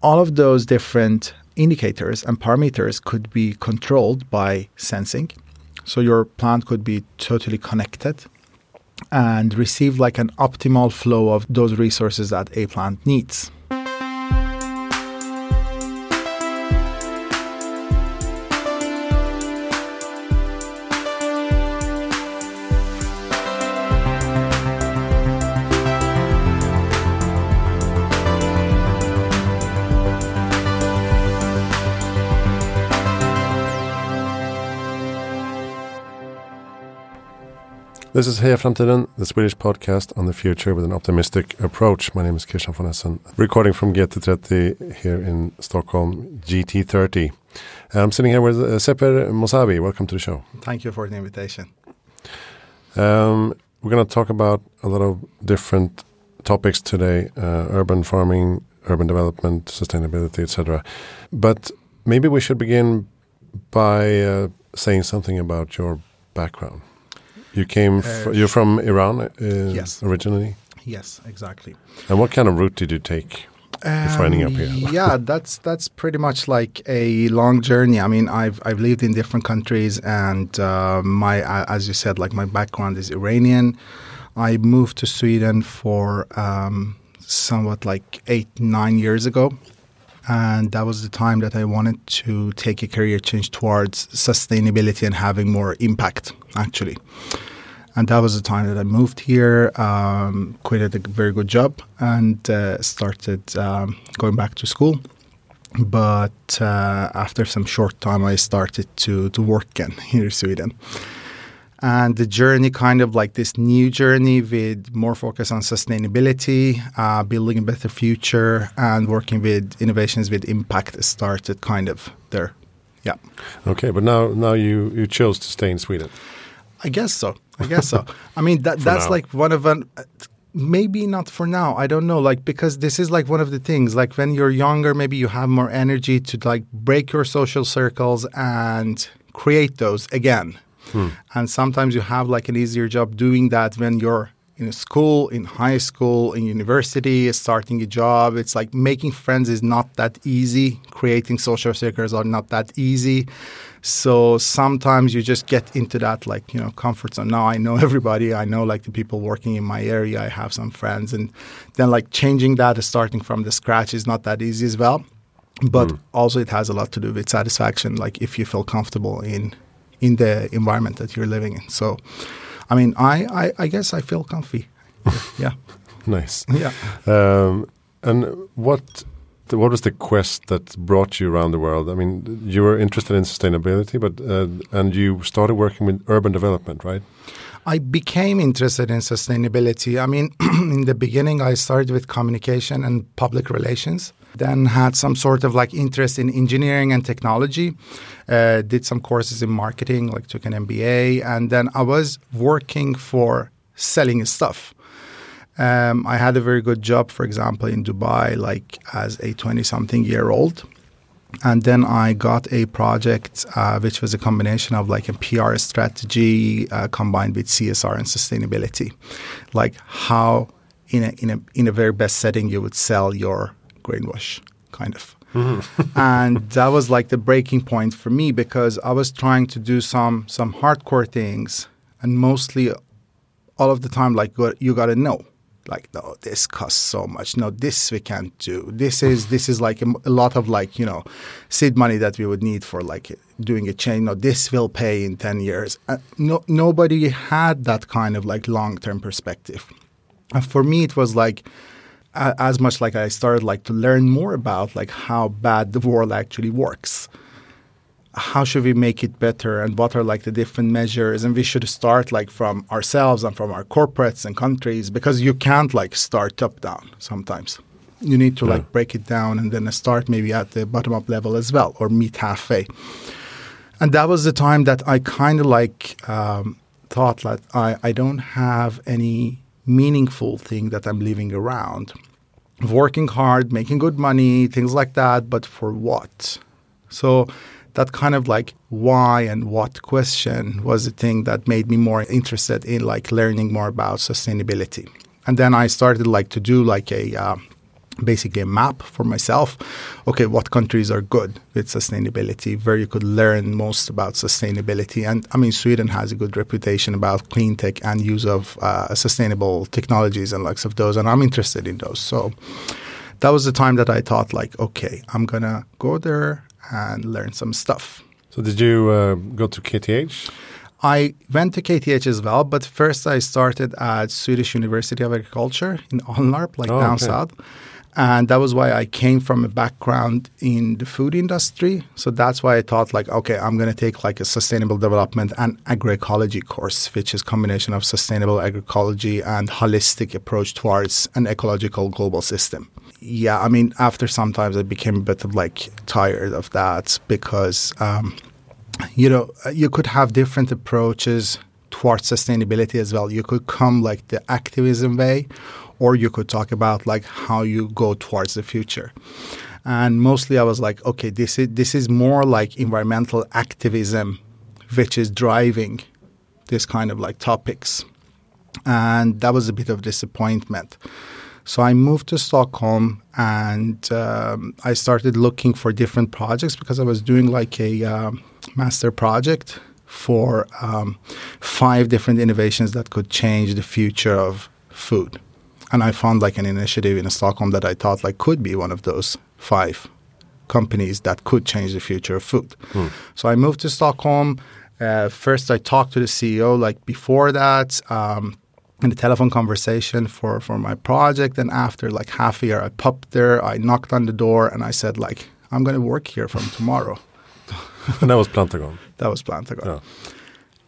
All of those different indicators and parameters could be controlled by sensing. So your plant could be totally connected and receive like an optimal flow of those resources that a plant needs. This is Heja Framtiden, the Swedish podcast on the future with an optimistic approach. My name is Christian von Essen, recording from GT30 here in Stockholm, GT30. I'm sitting here with uh, Sepehr Mousavi. Welcome to the show. Thank you for the invitation. Um, we're going to talk about a lot of different topics today uh, urban farming, urban development, sustainability, etc. But maybe we should begin by uh, saying something about your background. You came. Uh, you're from Iran. Uh, yes. Originally. Yes, exactly. And what kind of route did you take before ending up here? Um, yeah, that's that's pretty much like a long journey. I mean, I've I've lived in different countries, and uh, my uh, as you said, like my background is Iranian. I moved to Sweden for um, somewhat like eight nine years ago, and that was the time that I wanted to take a career change towards sustainability and having more impact, actually. And that was the time that I moved here, um, quit a very good job, and uh, started um, going back to school. But uh, after some short time, I started to, to work again here in Sweden. And the journey, kind of like this new journey with more focus on sustainability, uh, building a better future, and working with innovations with impact, started kind of there. Yeah. Okay, but now now you you chose to stay in Sweden. I guess so. I guess so. I mean, that that's now. like one of an. Maybe not for now. I don't know. Like because this is like one of the things. Like when you're younger, maybe you have more energy to like break your social circles and create those again. Hmm. And sometimes you have like an easier job doing that when you're in a school, in high school, in university, starting a job. It's like making friends is not that easy. Creating social circles are not that easy. So sometimes you just get into that like, you know, comfort zone. Now I know everybody. I know like the people working in my area. I have some friends. And then like changing that, starting from the scratch is not that easy as well. But Mm. also it has a lot to do with satisfaction, like if you feel comfortable in in the environment that you're living in. So I mean I, I, I guess I feel comfy. yeah. Nice. Yeah. Um, and what what was the quest that brought you around the world? I mean, you were interested in sustainability, but uh, and you started working with urban development, right? I became interested in sustainability. I mean, in the beginning, I started with communication and public relations. Then had some sort of like interest in engineering and technology. Uh, did some courses in marketing, like took an MBA, and then I was working for selling stuff. Um, I had a very good job, for example, in Dubai, like as a 20 something year old. And then I got a project uh, which was a combination of like a PR strategy uh, combined with CSR and sustainability, like how in a in a in a very best setting you would sell your greenwash, kind of. and that was like the breaking point for me because I was trying to do some some hardcore things, and mostly all of the time like you got to know like no this costs so much. No this we can't do. This is this is like a lot of like you know seed money that we would need for like doing a chain. No this will pay in 10 years. Uh, no nobody had that kind of like long term perspective. And for me it was like a- as much like i started like to learn more about like how bad the world actually works. How should we make it better? And what are like the different measures? And we should start like from ourselves and from our corporates and countries because you can't like start top down sometimes. You need to Yeah. like break it down and then start maybe at the bottom up level as well or meet halfway. And that was the time that i kind of like um, thought that I, I don't have any meaningful thing that i'm living around working hard making good money things like that but for what so that kind of like why and what question was the thing that made me more interested in like learning more about sustainability. And then I started like to do like a uh, basically a map for myself. Okay, what countries are good with sustainability, where you could learn most about sustainability. And I mean, Sweden has a good reputation about clean tech and use of uh, sustainable technologies and likes of those, and I'm interested in those. So that was the time that I thought, like, okay, I'm gonna go there and learn some stuff. So did you uh, go to KTH? I went to KTH as well, but first I started at Swedish University of Agriculture in Alnarp, like Oh, down okay. south. And that was why I came from a background in the food industry. So that's why I thought like, okay, I'm going to take like a sustainable development and agroecology course, which is combination of sustainable agroecology and holistic approach towards an ecological global system. Yeah, I mean, after sometimes I became a bit of like tired of that because um, you know, you could have different approaches towards sustainability as well. You could come like the activism way, or you could talk about like how you go towards the future. And mostly, I was like, okay, this is this is more like environmental activism, which is driving this kind of like topics, and that was a bit of disappointment. So I moved to Stockholm and um, I started looking for different projects because I was doing like a um, master project for um, five different innovations that could change the future of food. And I found like an initiative in Stockholm that I thought like could be one of those five companies that could change the future of food. So I moved to Stockholm. Uh, first, I talked to the CEO like before that um, in the telephone conversation for, for my project. And after like half a year, I popped there, I knocked on the door, and I said like, I'm going to work here from tomorrow. and that was Plantagon. That was Plantagon. Yeah.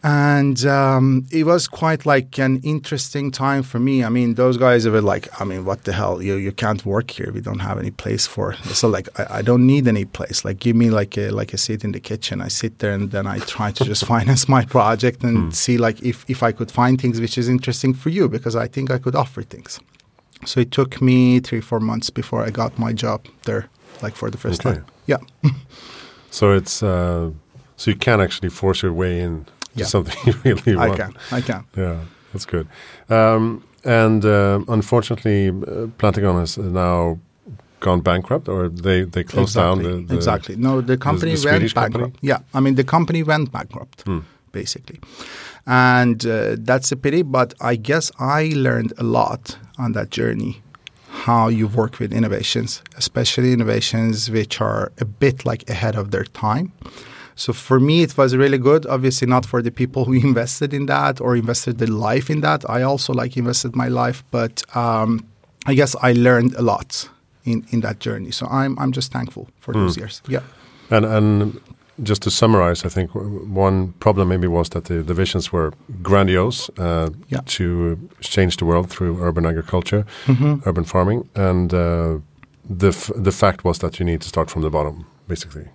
And um, it was quite like an interesting time for me. I mean, those guys were like, I mean, what the hell? You you can't work here. We don't have any place for. So like, I, I don't need any place. Like, give me like a like a seat in the kitchen. I sit there and then I try to just finance my project and see like if if I could find things which is interesting for you because I think I could offer things. So it took me three four months before I got my job there, like for the first Okay. time. Yeah. So it's uh, so you can actually force your way in to Yeah. something you really want. I can. I can. Yeah, that's good. Um, and uh, unfortunately, uh, Plantagon has now gone bankrupt, or they they closed exactly. down. The, the exactly. No, the company the went bankrupt. company? Yeah, I mean the company went bankrupt, Hmm. basically, and uh, that's a pity. But I guess I learned a lot on that journey. How you work with innovations, especially innovations which are a bit like ahead of their time. So for me, it was really good. Obviously, not for the people who invested in that or invested their life in that. I also like invested my life, but um, I guess I learned a lot in, in that journey. So I'm I'm just thankful for those years. Yeah. And and just to summarize, I think one problem maybe was that the, the visions were grandiose uh, Yeah. to change the world through urban agriculture, Mm-hmm. urban farming, and uh, the f- the fact was that you need to start from the bottom, basically.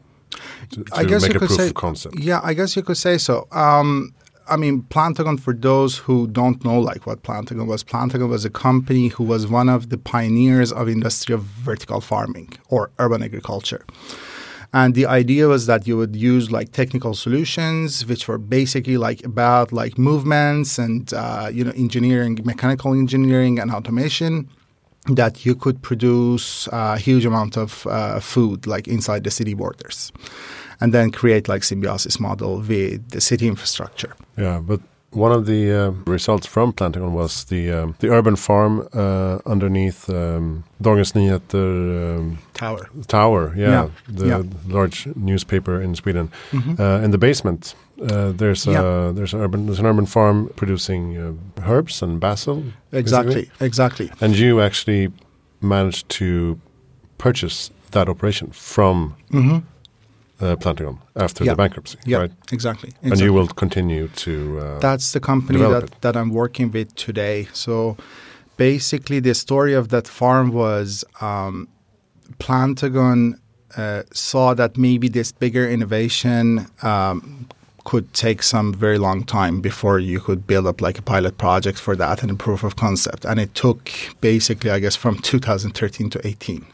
To, to I guess make you could say concept. Yeah, I guess you could say so. Um, I mean, Plantagon, for those who don't know like what Plantagon was, Plantagon was a company who was one of the pioneers of industry of vertical farming or urban agriculture. And the idea was that you would use like technical solutions, which were basically like about like movements and uh, you know engineering, mechanical engineering and automation, that you could produce a huge amount of uh, food like inside the city borders, and then create like symbiosis model with the city infrastructure. Yeah, but one of the uh, results from Plantagon was the um, the urban farm uh, underneath um, Dagens Nyheter um, Tower. tower. Yeah, Yeah, the yeah. large newspaper in Sweden. Mhm. Uh, in the basement, uh, there's a there's an urban there's an urban farm producing uh, herbs and basil. Exactly, basically. exactly. And you actually managed to purchase that operation from hmm uh, Plantagon after Yeah. the bankruptcy, Yeah, right? exactly. And you will continue to. Uh, That's the company that, it. that I'm working with today. So basically, the story of that farm was um, Plantagon uh, saw that maybe this bigger innovation um, could take some very long time before you could build up like a pilot project for that and a proof of concept. And it took basically, I guess, from 2013 to 18.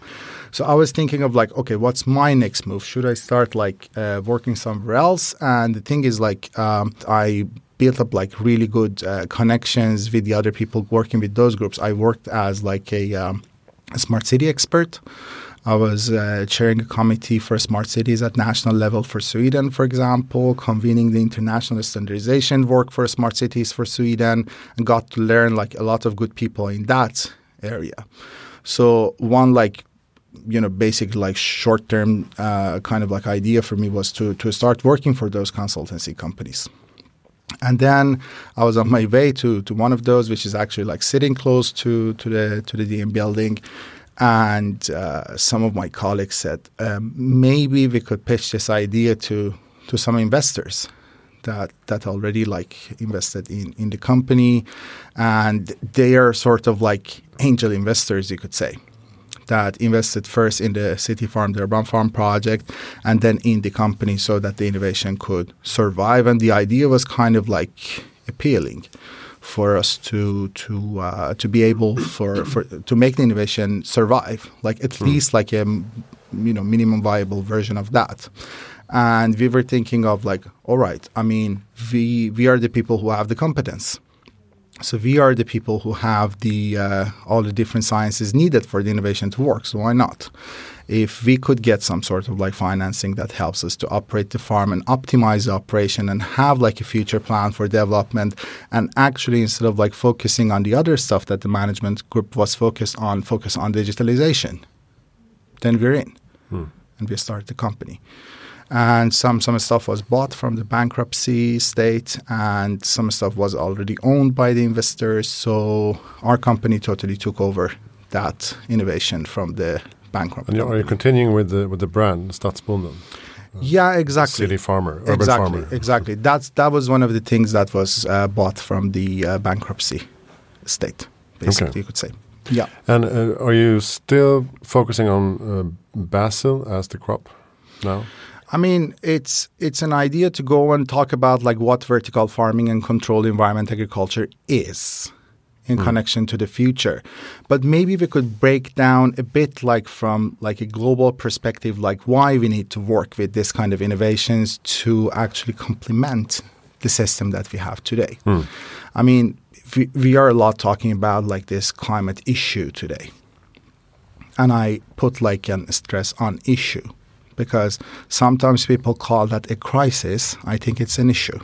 So I was thinking of like, okay, what's my next move? Should I start like uh, working somewhere else? And the thing is, like, um, I built up like really good uh, connections with the other people working with those groups. I worked as like a um, a smart city expert. I was uh, chairing a committee for smart cities at national level for Sweden, for example, convening the international standardization work for smart cities for Sweden, and got to learn like a lot of good people in that area. So one like you know basic like short term uh, kind of like idea for me was to to start working for those consultancy companies. And then I was on my way to to one of those, which is actually like sitting close to to the to the DN building, and uh, some of my colleagues said um, maybe we could pitch this idea to to some investors that that already like invested in in the company, and they are sort of like angel investors, you could say, that invested first in the city farm, the urban farm project, and then in the company, so that the innovation could survive. And the idea was kind of like appealing for us to to uh, to be able for, for to make the innovation survive, like at mm. least like a you know minimum viable version of that. And we were thinking of like, all right, I mean, we we are the people who have the competence. So we are the people who have the uh, all the different sciences needed for the innovation to work. So why not? If we could get some sort of like financing that helps us to operate the farm and optimize the operation and have like a future plan for development and actually instead of like focusing on the other stuff that the management group was focused on focus on digitalization then we're in. Hmm. and we start the company. And some some stuff was bought from the bankruptcy state and some stuff was already owned by the investors. So our company totally took over that innovation from the bankrupt. And are you continuing with the with the brand Stadsbonden? Uh, yeah, exactly. City farmer, urban exactly, farmer. Exactly. That's that was one of the things that was uh, bought from the uh, bankruptcy state. Basically, okay. you could say. Yeah. And uh, are you still focusing on uh, basil as the crop now? I mean, it's it's an idea to go and talk about like what vertical farming and controlled environment agriculture is in mm. connection to the future. But maybe we could break down a bit like from like a global perspective, like why we need to work with this kind of innovations to actually complement the system that we have today. Mm. I mean, we, we are a lot talking about like this climate issue today. And I put like an stress on issue because sometimes people call that a crisis. I think it's an issue.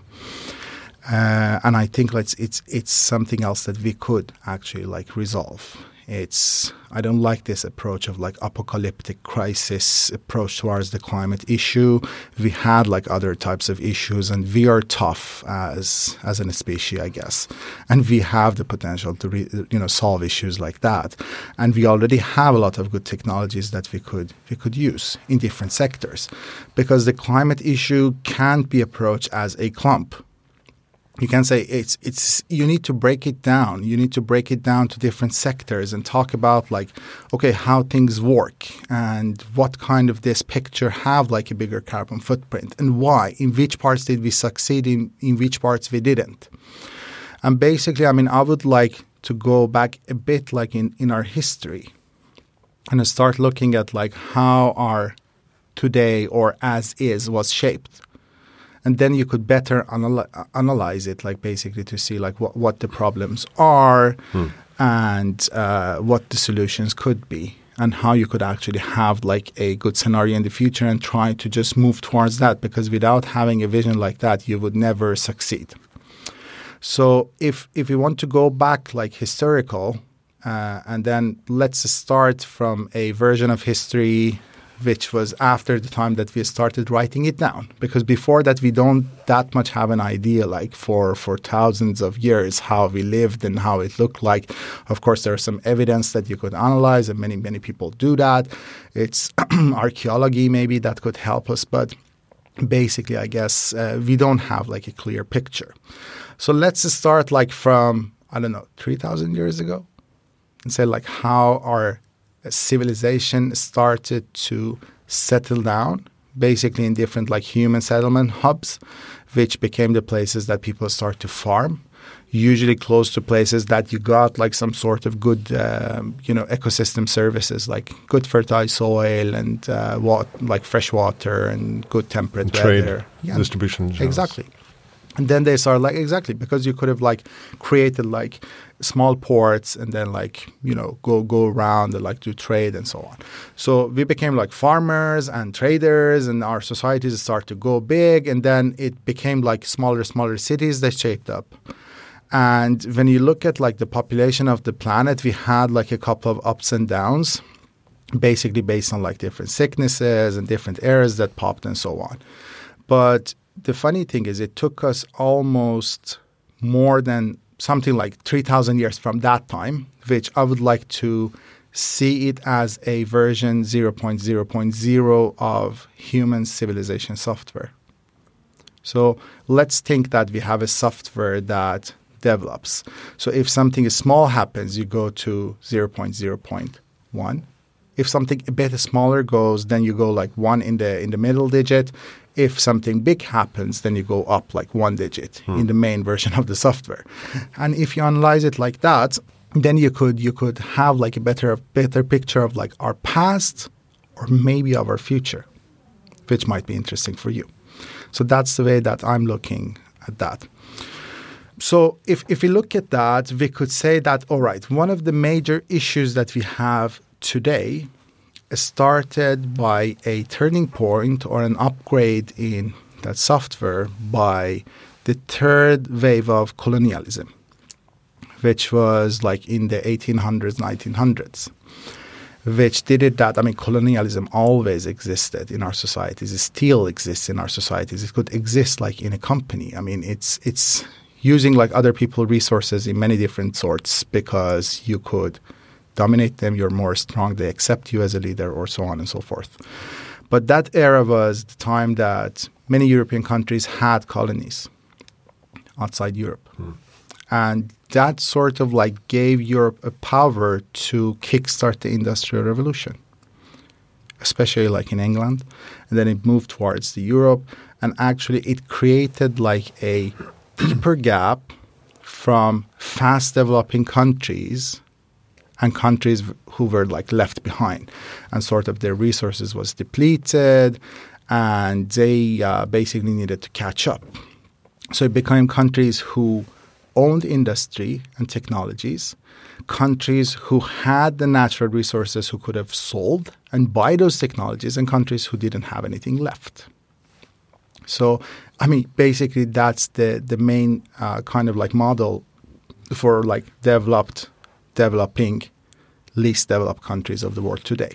Uh, and I think it's it's it's something else that we could actually like resolve. It's I don't like this approach of like apocalyptic crisis approach towards the climate issue. We had like other types of issues, and we are tough as as a species, I guess, and we have the potential to re, you know solve issues like that. And we already have a lot of good technologies that we could we could use in different sectors, because the climate issue can't be approached as a clump you can say it's it's you need to break it down. You need to break it down to different sectors and talk about like okay how things work and what kind of this picture have like a bigger carbon footprint and why in which parts did we succeed in in which parts we didn't. And basically i mean i would like to go back a bit like in in our history and start looking at like how our today or as is was shaped and then you could better anal- analyze it, like basically to see like what, what the problems are hmm. and uh, what the solutions could be and how you could actually have like a good scenario in the future and try to just move towards that because without having a vision like that you would never succeed so if if you want to go back like historical uh, and then let's start from a version of history which was after the time that we started writing it down. Because before that we don't that much have an idea like for for thousands of years how we lived and how it looked like. Of course there's some evidence that you could analyze and many many people do that. It's archaeology maybe that could help us but basically i guess uh, we don't have like a clear picture. So let's start like from i don't know 3000 years ago and say like how our civilization started to settle down basically in different like human settlement hubs which became the places that people start to farm usually close to places that you got like some sort of good um, you know ecosystem services like good fertile soil and uh, what like fresh water and good temperate and trade weather. Yeah. distribution exactly And then they started like exactly because you could have like created like small ports and then like you know go go around and like do trade and so on. So we became like farmers and traders, and our societies start to go big, and then it became like smaller smaller cities that shaped up. And when you look at like the population of the planet, we had like a couple of ups and downs, basically based on like different sicknesses and different eras that popped and so on. But the funny thing is, it took us almost more than something like 3,000 years from that time, which I would like to see it as a version 0.0.0 of human civilization software. So let's think that we have a software that develops. So if something small happens, you go to 0.0.1. If something a bit smaller goes, then you go like one in the in the middle digit if something big happens, then you go up like one digit hmm. in the main version of the software. And if you analyze it like that, then you could you could have like a better better picture of like our past or maybe of our future, which might be interesting for you. So that's the way that I'm looking at that. So if, if we look at that, we could say that, all right, one of the major issues that we have today started by a turning point or an upgrade in that software by the third wave of colonialism, which was like in the 1800s, 1900s, which did it that, I mean, colonialism always existed in our societies. It still exists in our societies. It could exist like in a company. I mean, it's, it's using like other people resources in many different sorts because you could – dominate them, you're more strong, they accept you as a leader, or so on and so forth. But that era was the time that many European countries had colonies outside Europe. Hmm. And that sort of like gave Europe a power to kickstart the Industrial Revolution, especially like in England. And then it moved towards the Europe. And actually, it created like a deeper gap from fast developing countries and countries who were like left behind. And sort of their resources was depleted and they uh, basically needed to catch up. So it became countries who owned industry and technologies countries who had the natural resources who could have sold and buy those technologies and countries who didn't have anything left. So i mean basically that's the the main uh, kind of like model for like developed developing, least developed countries of the world today.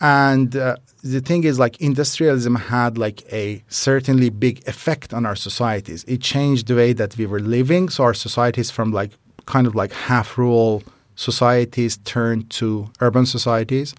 And uh, the thing is, like, industrialism had like a certainly big effect on our societies. It changed the way that we were living. So our societies from like kind of like half rural societies turned to urban societies.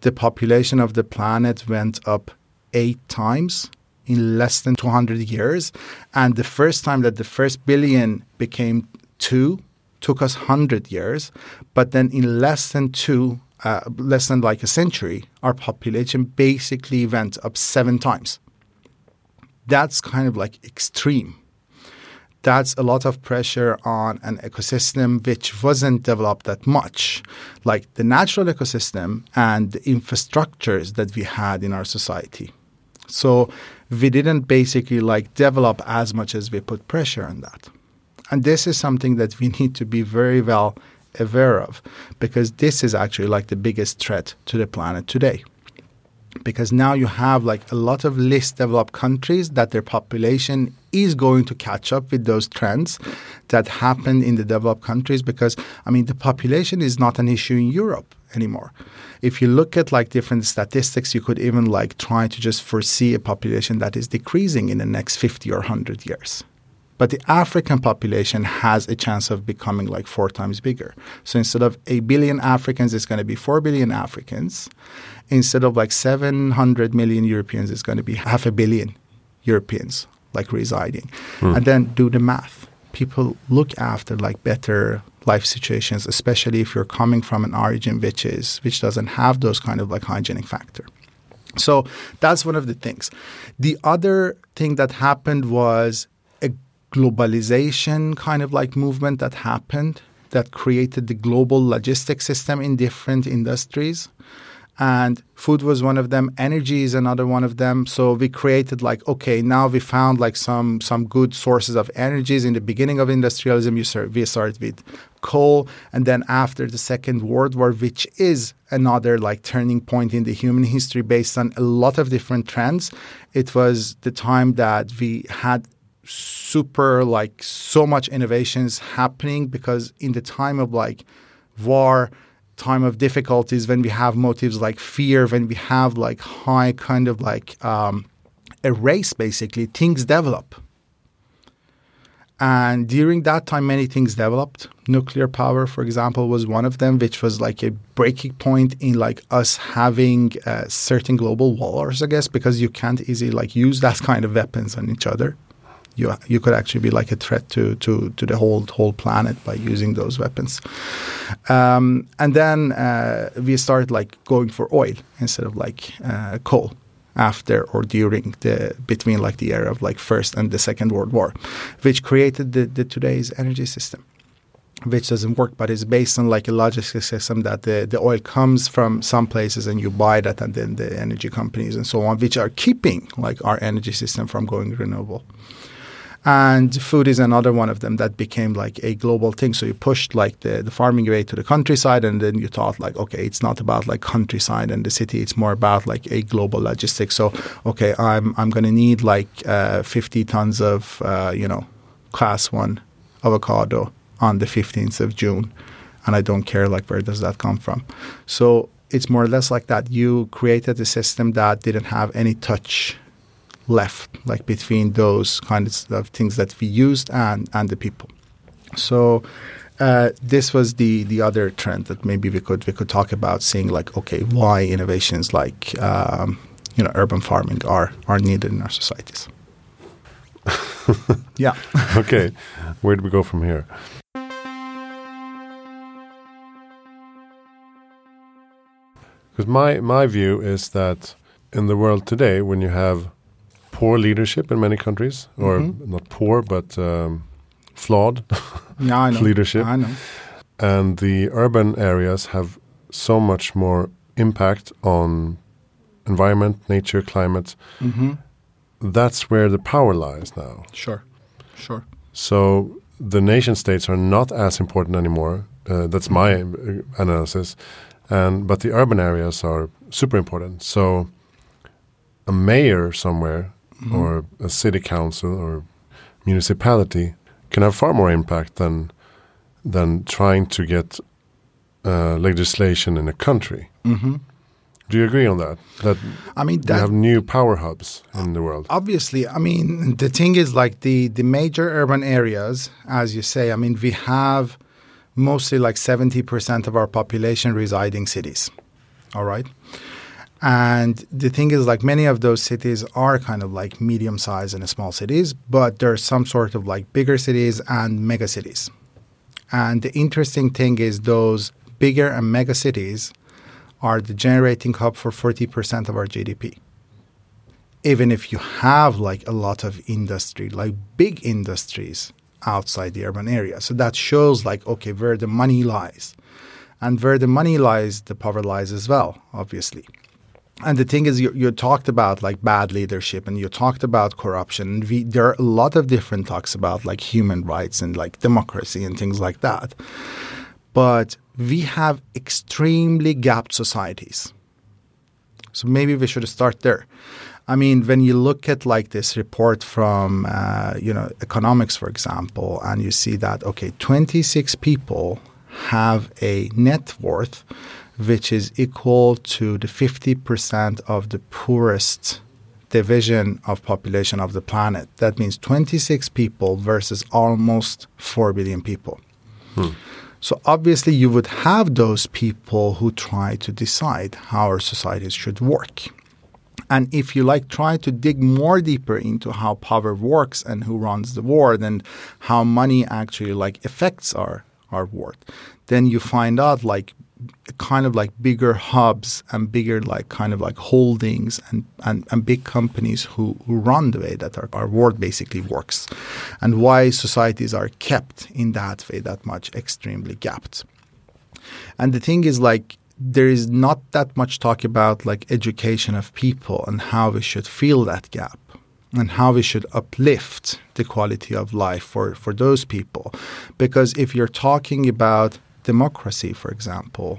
The population of the planet went up eight times in less than 200 years. And the first time that the first billion became two took us 100 years, but then in less than two, uh, less than like a century, our population basically went up seven times. That's kind of like extreme. That's a lot of pressure on an ecosystem which wasn't developed that much, like the natural ecosystem and the infrastructures that we had in our society. So we didn't basically like develop as much as we put pressure on that. And this is something that we need to be very well aware of because this is actually like the biggest threat to the planet today. Because now you have like a lot of least developed countries that their population is going to catch up with those trends that happened in the developed countries because I mean the population is not an issue in Europe anymore. If you look at like different statistics, you could even like try to just foresee a population that is decreasing in the next 50 or 100 years. But the African population has a chance of becoming like four times bigger. So instead of a billion Africans, it's going to be four billion Africans. Instead of like 700 million Europeans, it's going to be half a billion Europeans like residing. Hmm. And then do the math. People look after like better life situations, especially if you're coming from an origin which is which doesn't have those kind of like hygienic factor. So that's one of the things. The other thing that happened was globalization kind of like movement that happened that created the global logistic system in different industries. and food was one of them energy is another one of them. So we created like okay now we found like some some good sources of energies. In the beginning of industrialism you start, we started with coal. And then after the second world war which is another like turning point in the human history based on a lot of different trends it was the time that we had super like so much innovations happening because in the time of like war time of difficulties, when we have motives like fear, when we have like high kind of like um, a race, basically, things develop. And during that time, many things developed. Nuclear power, for example, was one of them, which was like a breaking point in like us having uh, certain global wars, I guess, because you can't easily like use that kind of weapons on each other you you could actually be like a threat to to to the whole whole planet by using those weapons. Um, and then uh, we started like going for oil instead of like uh, coal after or during the between like the era of like first and the second world war which created the, the today's energy system which doesn't work, but it's based on like a logistics system that the, the oil comes from some places and you buy that and then the energy companies and so on, which are keeping like our energy system from going renewable. And food is another one of them that became like a global thing. So you pushed like the, the farming away to the countryside, and then you thought like, okay, it's not about like countryside and the city. It's more about like a global logistics. So okay, I'm I'm gonna need like uh, 50 tons of uh, you know class one avocado on the 15th of June, and I don't care like where does that come from. So it's more or less like that. You created a system that didn't have any touch left, like between those kinds of things that we used and and the people. So uh, this was the the other trend that maybe we could we could talk about, seeing like okay, why innovations like um, you know urban farming are are needed in our societies. yeah. okay, where do we go from here? Because my my view is that in the world today, when you have poor leadership in many countries, or mm-hmm. not poor, but um, flawed yeah, leadership. I know. And the urban areas have so much more impact on environment, nature, climate. Mm-hmm. That's where the power lies now. Sure, sure. So the nation states are not as important anymore. Uh, that's my uh, analysis, and but the urban areas are super important. So a mayor somewhere mm-hmm. or a city council or municipality can have far more impact than than trying to get uh, legislation in a country. Mm-hmm. Do you agree on that? That I mean, we have new power hubs in the world. Obviously, I mean, the thing is like the the major urban areas, as you say. I mean, we have mostly like seventy percent of our population residing cities. All right. And the thing is, like many of those cities are kind of like medium sized and small cities, but there's some sort of like bigger cities and mega cities. And the interesting thing is, those bigger and mega cities are the generating hub for 40% of our GDP. Even if you have like a lot of industry, like big industries outside the urban area. So that shows like, okay, where the money lies. And where the money lies, the power lies as well, obviously and the thing is, you, you talked about like bad leadership, and you talked about corruption. We, there are a lot of different talks about like human rights and like democracy and things like that. But we have extremely gapped societies. So maybe we should start there. I mean, when you look at like this report from uh, you know economics, for example, and you see that okay, 26 people have a net worth which is equal to the 50% of the poorest division of population of the planet. That means 26 people versus almost 4 billion people. Hmm. So obviously you would have those people who try to decide how our societies should work. And if you like try to dig more deeper into how power works and who runs the world and how money actually like affects our our world, then you find out like kind of like bigger hubs and bigger like kind of like holdings and, and, and big companies who, who run the way that our, our world basically works and why societies are kept in that way that much extremely gapped and the thing is like there is not that much talk about like education of people and how we should fill that gap and how we should uplift the quality of life for, for those people. Because if you're talking about democracy, for example,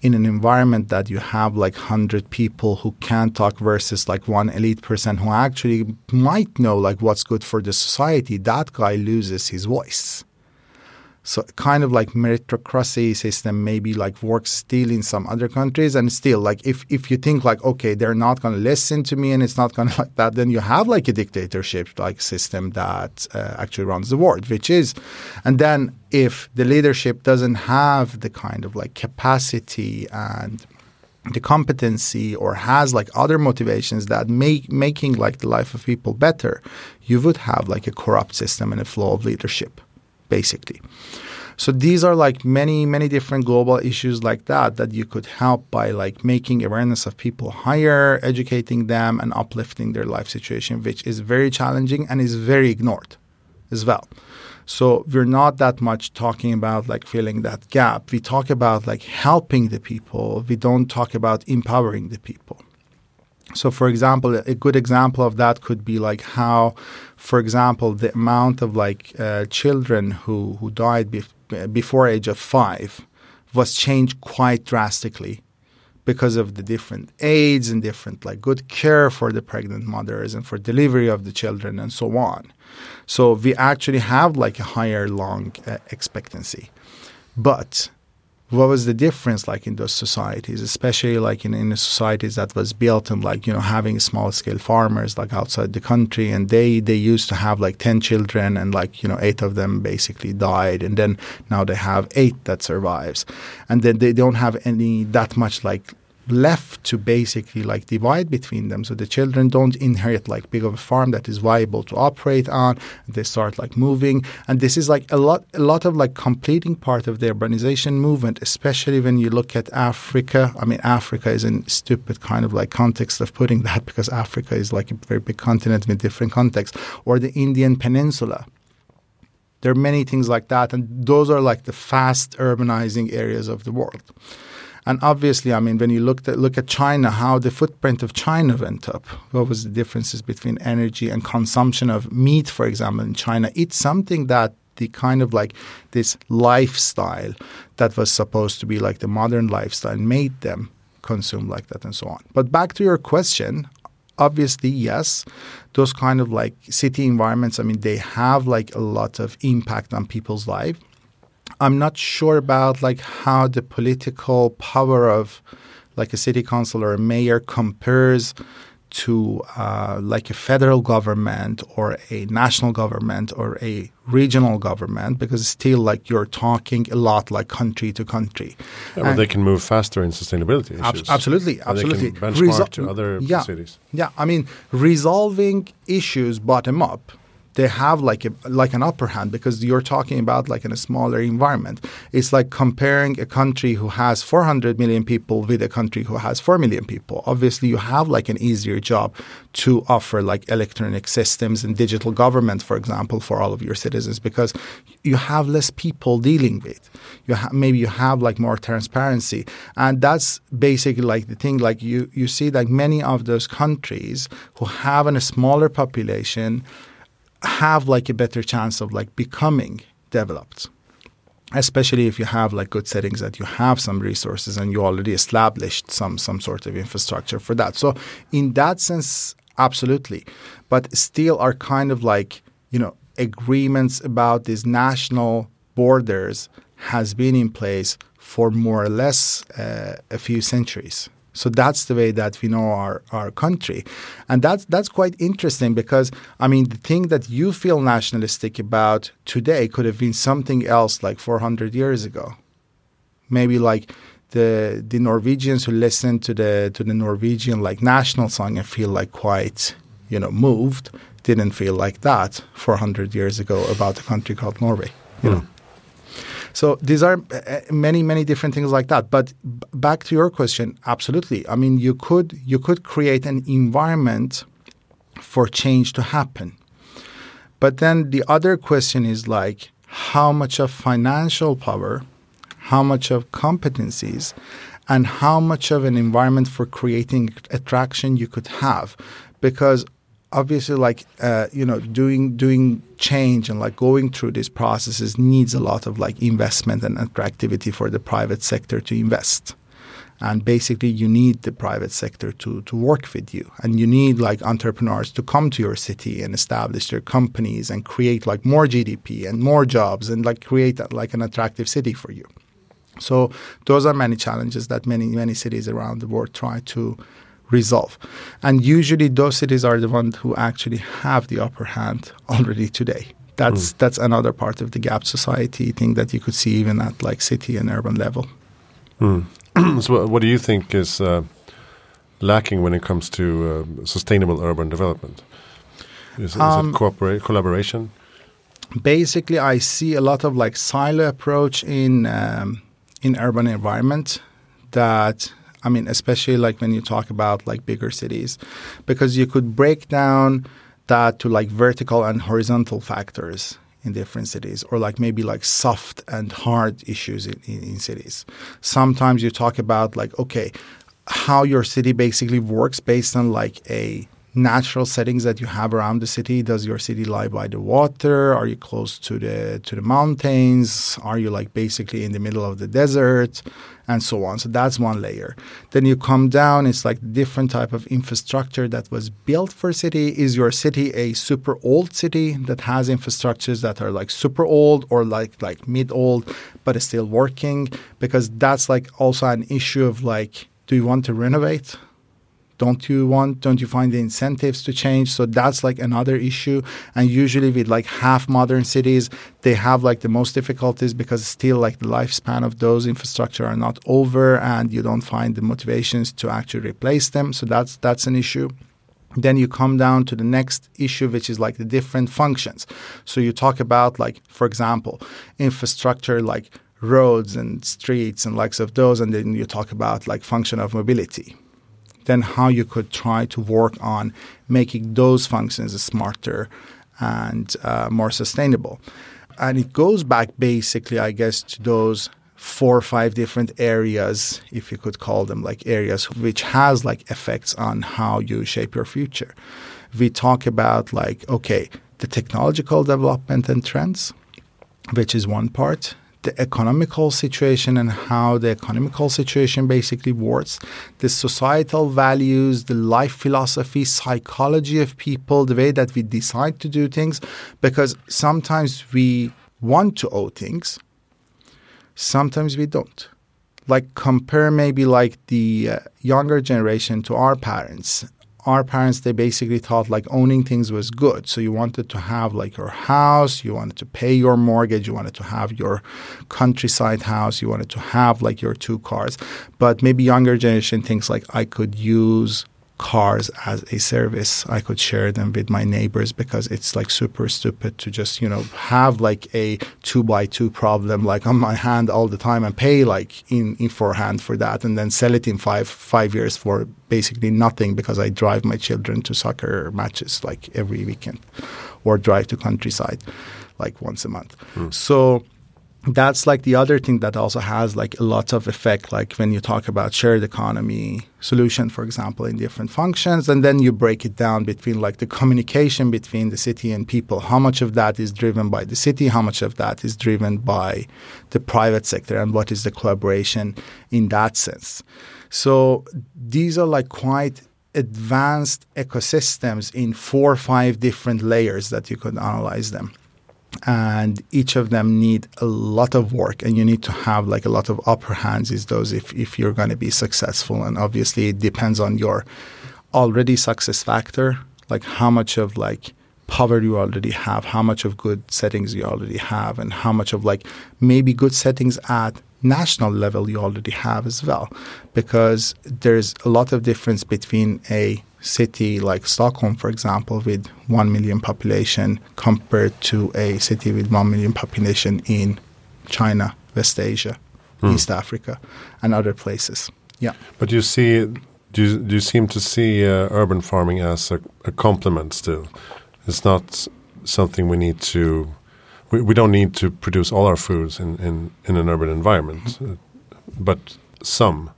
in an environment that you have like 100 people who can't talk versus like one elite person who actually might know like what's good for the society, that guy loses his voice. So kind of like meritocracy system maybe like works still in some other countries and still like if if you think like okay they're not going to listen to me and it's not going to like that then you have like a dictatorship like system that uh, actually runs the world which is and then if the leadership doesn't have the kind of like capacity and the competency or has like other motivations that make making like the life of people better you would have like a corrupt system and a flow of leadership basically. So these are like many, many different global issues like that that you could help by like making awareness of people higher, educating them, and uplifting their life situation, which is very challenging and is very ignored as well. So we're not that much talking about like filling that gap. We talk about like helping the people. We don't talk about empowering the people. So, for example, a good example of that could be like how, for example, the amount of like uh, children who who died bef- before age of five was changed quite drastically because of the different aids and different like good care for the pregnant mothers and for delivery of the children and so on. So we actually have like a higher long uh, expectancy, but what was the difference like in those societies, especially like in, in the societies that was built and like, you know, having small scale farmers like outside the country and they they used to have like 10 children and like, you know, eight of them basically died and then now they have eight that survives. And then they don't have any that much like left to basically like divide between them. So the children don't inherit like big of a farm that is viable to operate on. They start like moving, and this is like a lot, a lot of like completing part of the urbanization movement, especially when you look at Africa. I mean, Africa is in stupid kind of like context of putting that because Africa is like a very big continent with different contexts, or the Indian Peninsula. There are many things like that, and those are like the fast urbanizing areas of the world. And obviously, I mean, when you look at look at China, how the footprint of China went up. What was the differences between energy and consumption of meat, for example, in China? It's something that the kind of like this lifestyle that was supposed to be like the modern lifestyle made them consume like that and so on. But back to your question, obviously yes those kind of like city environments i mean they have like a lot of impact on people's life I'm not sure about like how the political power of like a city council or a mayor compares to uh, like a federal government or a national government or a regional government because still like you're talking a lot like country to country. Yeah, well, they can move faster in sustainability issues. Ab- absolutely, absolutely. They can benchmark Resol- to other yeah, cities. Yeah, I mean resolving issues bottom up they have like a like an upper hand because you're talking about like in a smaller environment. It's like comparing a country who has 400 million people with a country who has 4 million people. Obviously, you have like an easier job to offer like electronic systems and digital government, for example, for all of your citizens because you have less people dealing with. You ha- maybe you have like more transparency, and that's basically like the thing. Like you you see like many of those countries who have a smaller population have like a better chance of like becoming developed especially if you have like good settings that you have some resources and you already established some some sort of infrastructure for that. So in that sense absolutely. But still are kind of like you know agreements about these national borders has been in place for more or less uh, a few centuries so that's the way that we know our, our country. And that's, that's quite interesting because, I mean, the thing that you feel nationalistic about today could have been something else like 400 years ago. Maybe like the, the Norwegians who listen to the, to the Norwegian like national song and feel like quite, you know, moved didn't feel like that 400 years ago about a country called Norway, you mm. know. So these are uh, many many different things like that. But back to your question, absolutely. I mean, you could you could create an environment for change to happen. But then the other question is like how much of financial power, how much of competencies, and how much of an environment for creating attraction you could have because obviously like uh, you know doing doing change and like going through these processes needs a lot of like investment and attractivity for the private sector to invest. And basically you need the private sector to to work with you. And you need like entrepreneurs to come to your city and establish their companies and create like more gdp and more jobs and like create like an attractive city for you. So those are many challenges that many many cities around the world try to resolve. And usually those cities are the ones who actually have the upper hand already today. That's mm. that's another part of the gap society thing that you could see even at like city and urban level. Mm. so what do you think is uh, lacking when it comes to uh, sustainable urban development? Is, is um, it collaboration? Basically, I see a lot of like silo approach in um, in urban environment that I mean, especially like when you talk about like bigger cities, because you could break down that to like vertical and horizontal factors in different cities, or like maybe like soft and hard issues in, in, in cities. Sometimes you talk about like, okay, how your city basically works based on like a natural settings that you have around the city? Does your city lie by the water? Are you close to the to the mountains? Are you like basically in the middle of the desert? And so on. So that's one layer. Then you come down it's like different type of infrastructure that was built for city. Is your city a super old city that has infrastructures that are like super old or like like mid old but is still working? Because that's like also an issue of like do you want to renovate don't you want don't you find the incentives to change? So that's like another issue. And usually with like half modern cities they have like the most difficulties because still like the lifespan of those infrastructure are not over and you don't find the motivations to actually replace them. So that's that's an issue. Then you come down to the next issue which is like the different functions. So you talk about like for example infrastructure like roads and streets and likes of those and then you talk about like function of mobility then how you could try to work on making those functions smarter and uh, more sustainable. And it goes back basically, I guess, to those four or five different areas, if you could call them like areas, which has like effects on how you shape your future. We talk about like, okay, the technological development and trends, which is one part the economical situation and how the economical situation basically works, the societal values, the life philosophy, psychology of people, the way that we decide to do things, because sometimes we want to owe things, sometimes we don't. Like compare maybe like the uh, younger generation to our parents our parents they basically thought like owning things was good. So you wanted to have like your house you wanted to pay your mortgage you wanted to have your countryside house you wanted to have like your two cars. But maybe younger generation thinks like i could use cars as a service. I could share them with my neighbors because it's like super stupid to just, you know, have like a two by two problem like on my hand all the time and pay like in, in forehand for that and then sell it in five five years for basically nothing because I drive my children to soccer matches like every weekend or drive to countryside like once a month. Mm. So that's like the other thing that also has like a lot of effect like when you talk about shared economy solution for example in different functions and then you break it down between like the communication between the city and people. How much of that is driven by the city? How much of that is driven by the private sector? And what is the collaboration in that sense? So these are like quite advanced ecosystems in four or five different layers that you could analyze them and each of them need a lot of work and you need to have like a lot of upper hands is those if, if you're going to be successful. And obviously it depends on your already success factor like how much of like power you already have how much of good settings you already have and how much of like maybe good settings at national level you already have as well. Because there's a lot of difference between a city like Stockholm, for example, with 1 million population compared to a city with 1 million population in China, West Asia, mm. East Africa, and other places. Yeah. But you see, do you, do you seem to see uh, urban farming as a, a, complement still? It's not something we need to, we, we don't need to produce all our foods in, in, in an urban environment, mm -hmm. but some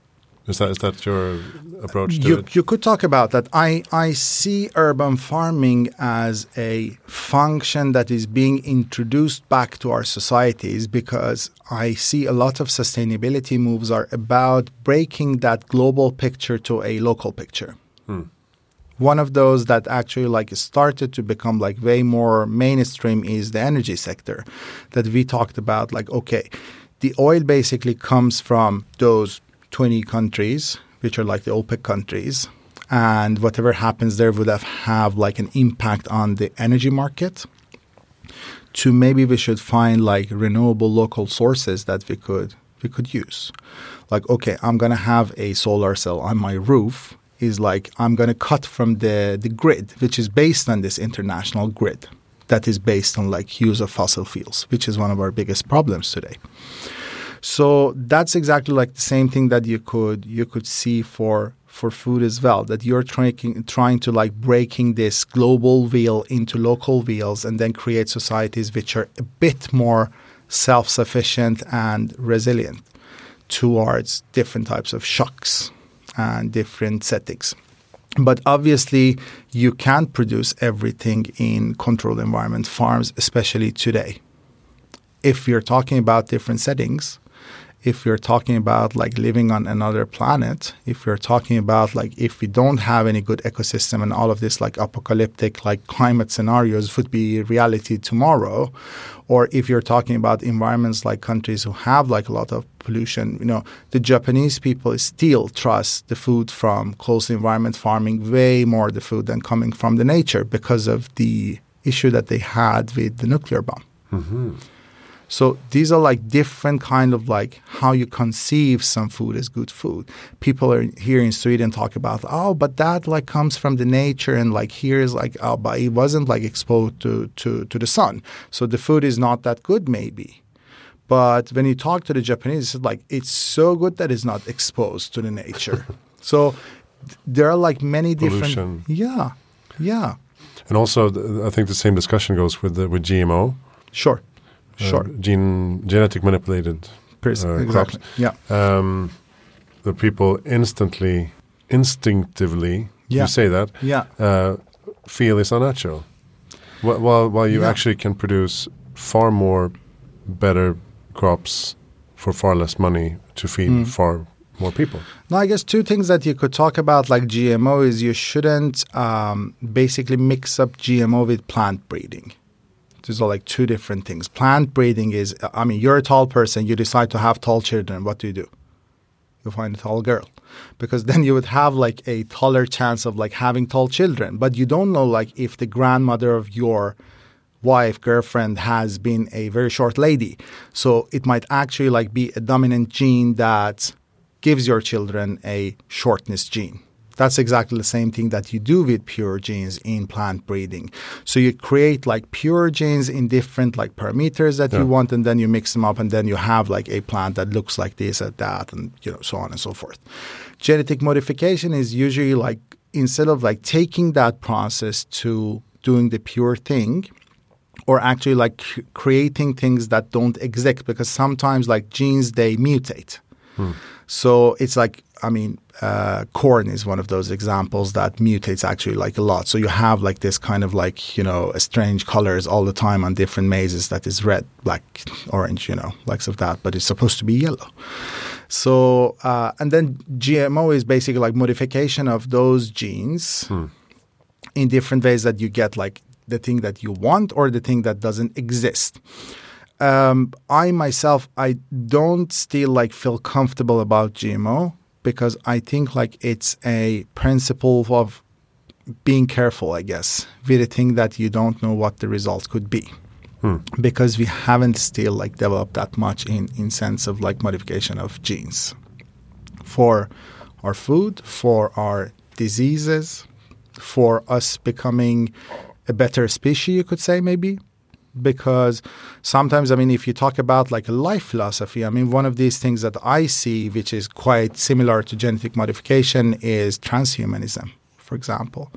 Is that is that your approach to you, it? you could talk about that. I, I see urban farming as a function that is being introduced back to our societies because I see a lot of sustainability moves are about breaking that global picture to a local picture. Hmm. One of those that actually like started to become like way more mainstream is the energy sector that we talked about like okay the oil basically comes from those 20 countries which are like the OPEC countries and whatever happens there would have have like an impact on the energy market. To maybe we should find like renewable local sources that we could we could use. Like okay i'm going to have a solar cell on my roof is like i'm going to cut from the the grid which is based on this international grid that is based on like use of fossil fuels which is one of our biggest problems today so that's exactly like the same thing that you could you could see for for food as well that you're trying trying to like breaking this global wheel into local wheels and then create societies which are a bit more self-sufficient and resilient towards different types of shocks and different settings. But obviously you can't produce everything in controlled environment farms especially today. If you're talking about different settings if you're talking about like living on another planet, if you're talking about like if we don't have any good ecosystem and all of this like apocalyptic like climate scenarios would be reality tomorrow, or if you're talking about environments like countries who have like a lot of pollution, you know, the Japanese people still trust the food from closed environment farming way more the food than coming from the nature because of the issue that they had with the nuclear bomb. Mm-hmm. So these are like different kind of like how you conceive some food as good food. People are here in Sweden talk about oh, but that like comes from the nature and like here is like oh, but it wasn't like exposed to to to the sun, so the food is not that good maybe. But when you talk to the Japanese, it's like it's so good that it's not exposed to the nature. so th- there are like many different Pollution. yeah yeah And also, I think the same discussion goes with the, with GMO, sure sure gene genetic manipulated uh, exactly crops. yeah Um, the people instantly, instinctively, Yeah. you say that, yeah uh, feel is unnatural. Wh- While while you Yeah. actually can produce far more better crops for far less money to feed Mm. far more people. No, I guess two things that you could talk about, like GMO, is you shouldn't um, basically mix up GMO with plant breeding. These are like two different things. Plant breeding is, I mean, you're a tall person, you decide to have tall children. What do you do? You find a tall girl, because then you would have like a taller chance of like having tall children. But you don't know like if the grandmother of your wife, girlfriend has been a very short lady. So it might actually like be a dominant gene that gives your children a shortness gene. That's exactly the same thing that you do with pure genes in plant breeding. So you create like pure genes in different like parameters that Yeah. you want, and then you mix them up, and then you have like a plant that looks like this or that, and you know so on and so forth. Genetic modification is usually like instead of like taking that process to doing the pure thing, or actually like creating things that don't exist because sometimes like genes they mutate hmm. so it's like i mean uh, corn is one of those examples that mutates actually like a lot. So you have like this kind of like you know strange colors all the time on different mazes that is red black orange you know likes of that but it's supposed to be yellow. So uh, and then gmo is basically like modification of those genes in different ways that you get like the thing that you want or the thing that doesn't exist. Um, I myself, I don't still like feel comfortable about GMO because I think like it's a principle of being careful, I guess, with a thing that you don't know what the result could be. Hmm. Because we haven't still like developed that much in in sense of like modification of genes for our food, for our diseases, for us becoming a better species, you could say, maybe. Because sometimes, I mean, if you talk about like a life philosophy, I mean, one of these things that I see, which is quite similar to genetic modification, is transhumanism, for example.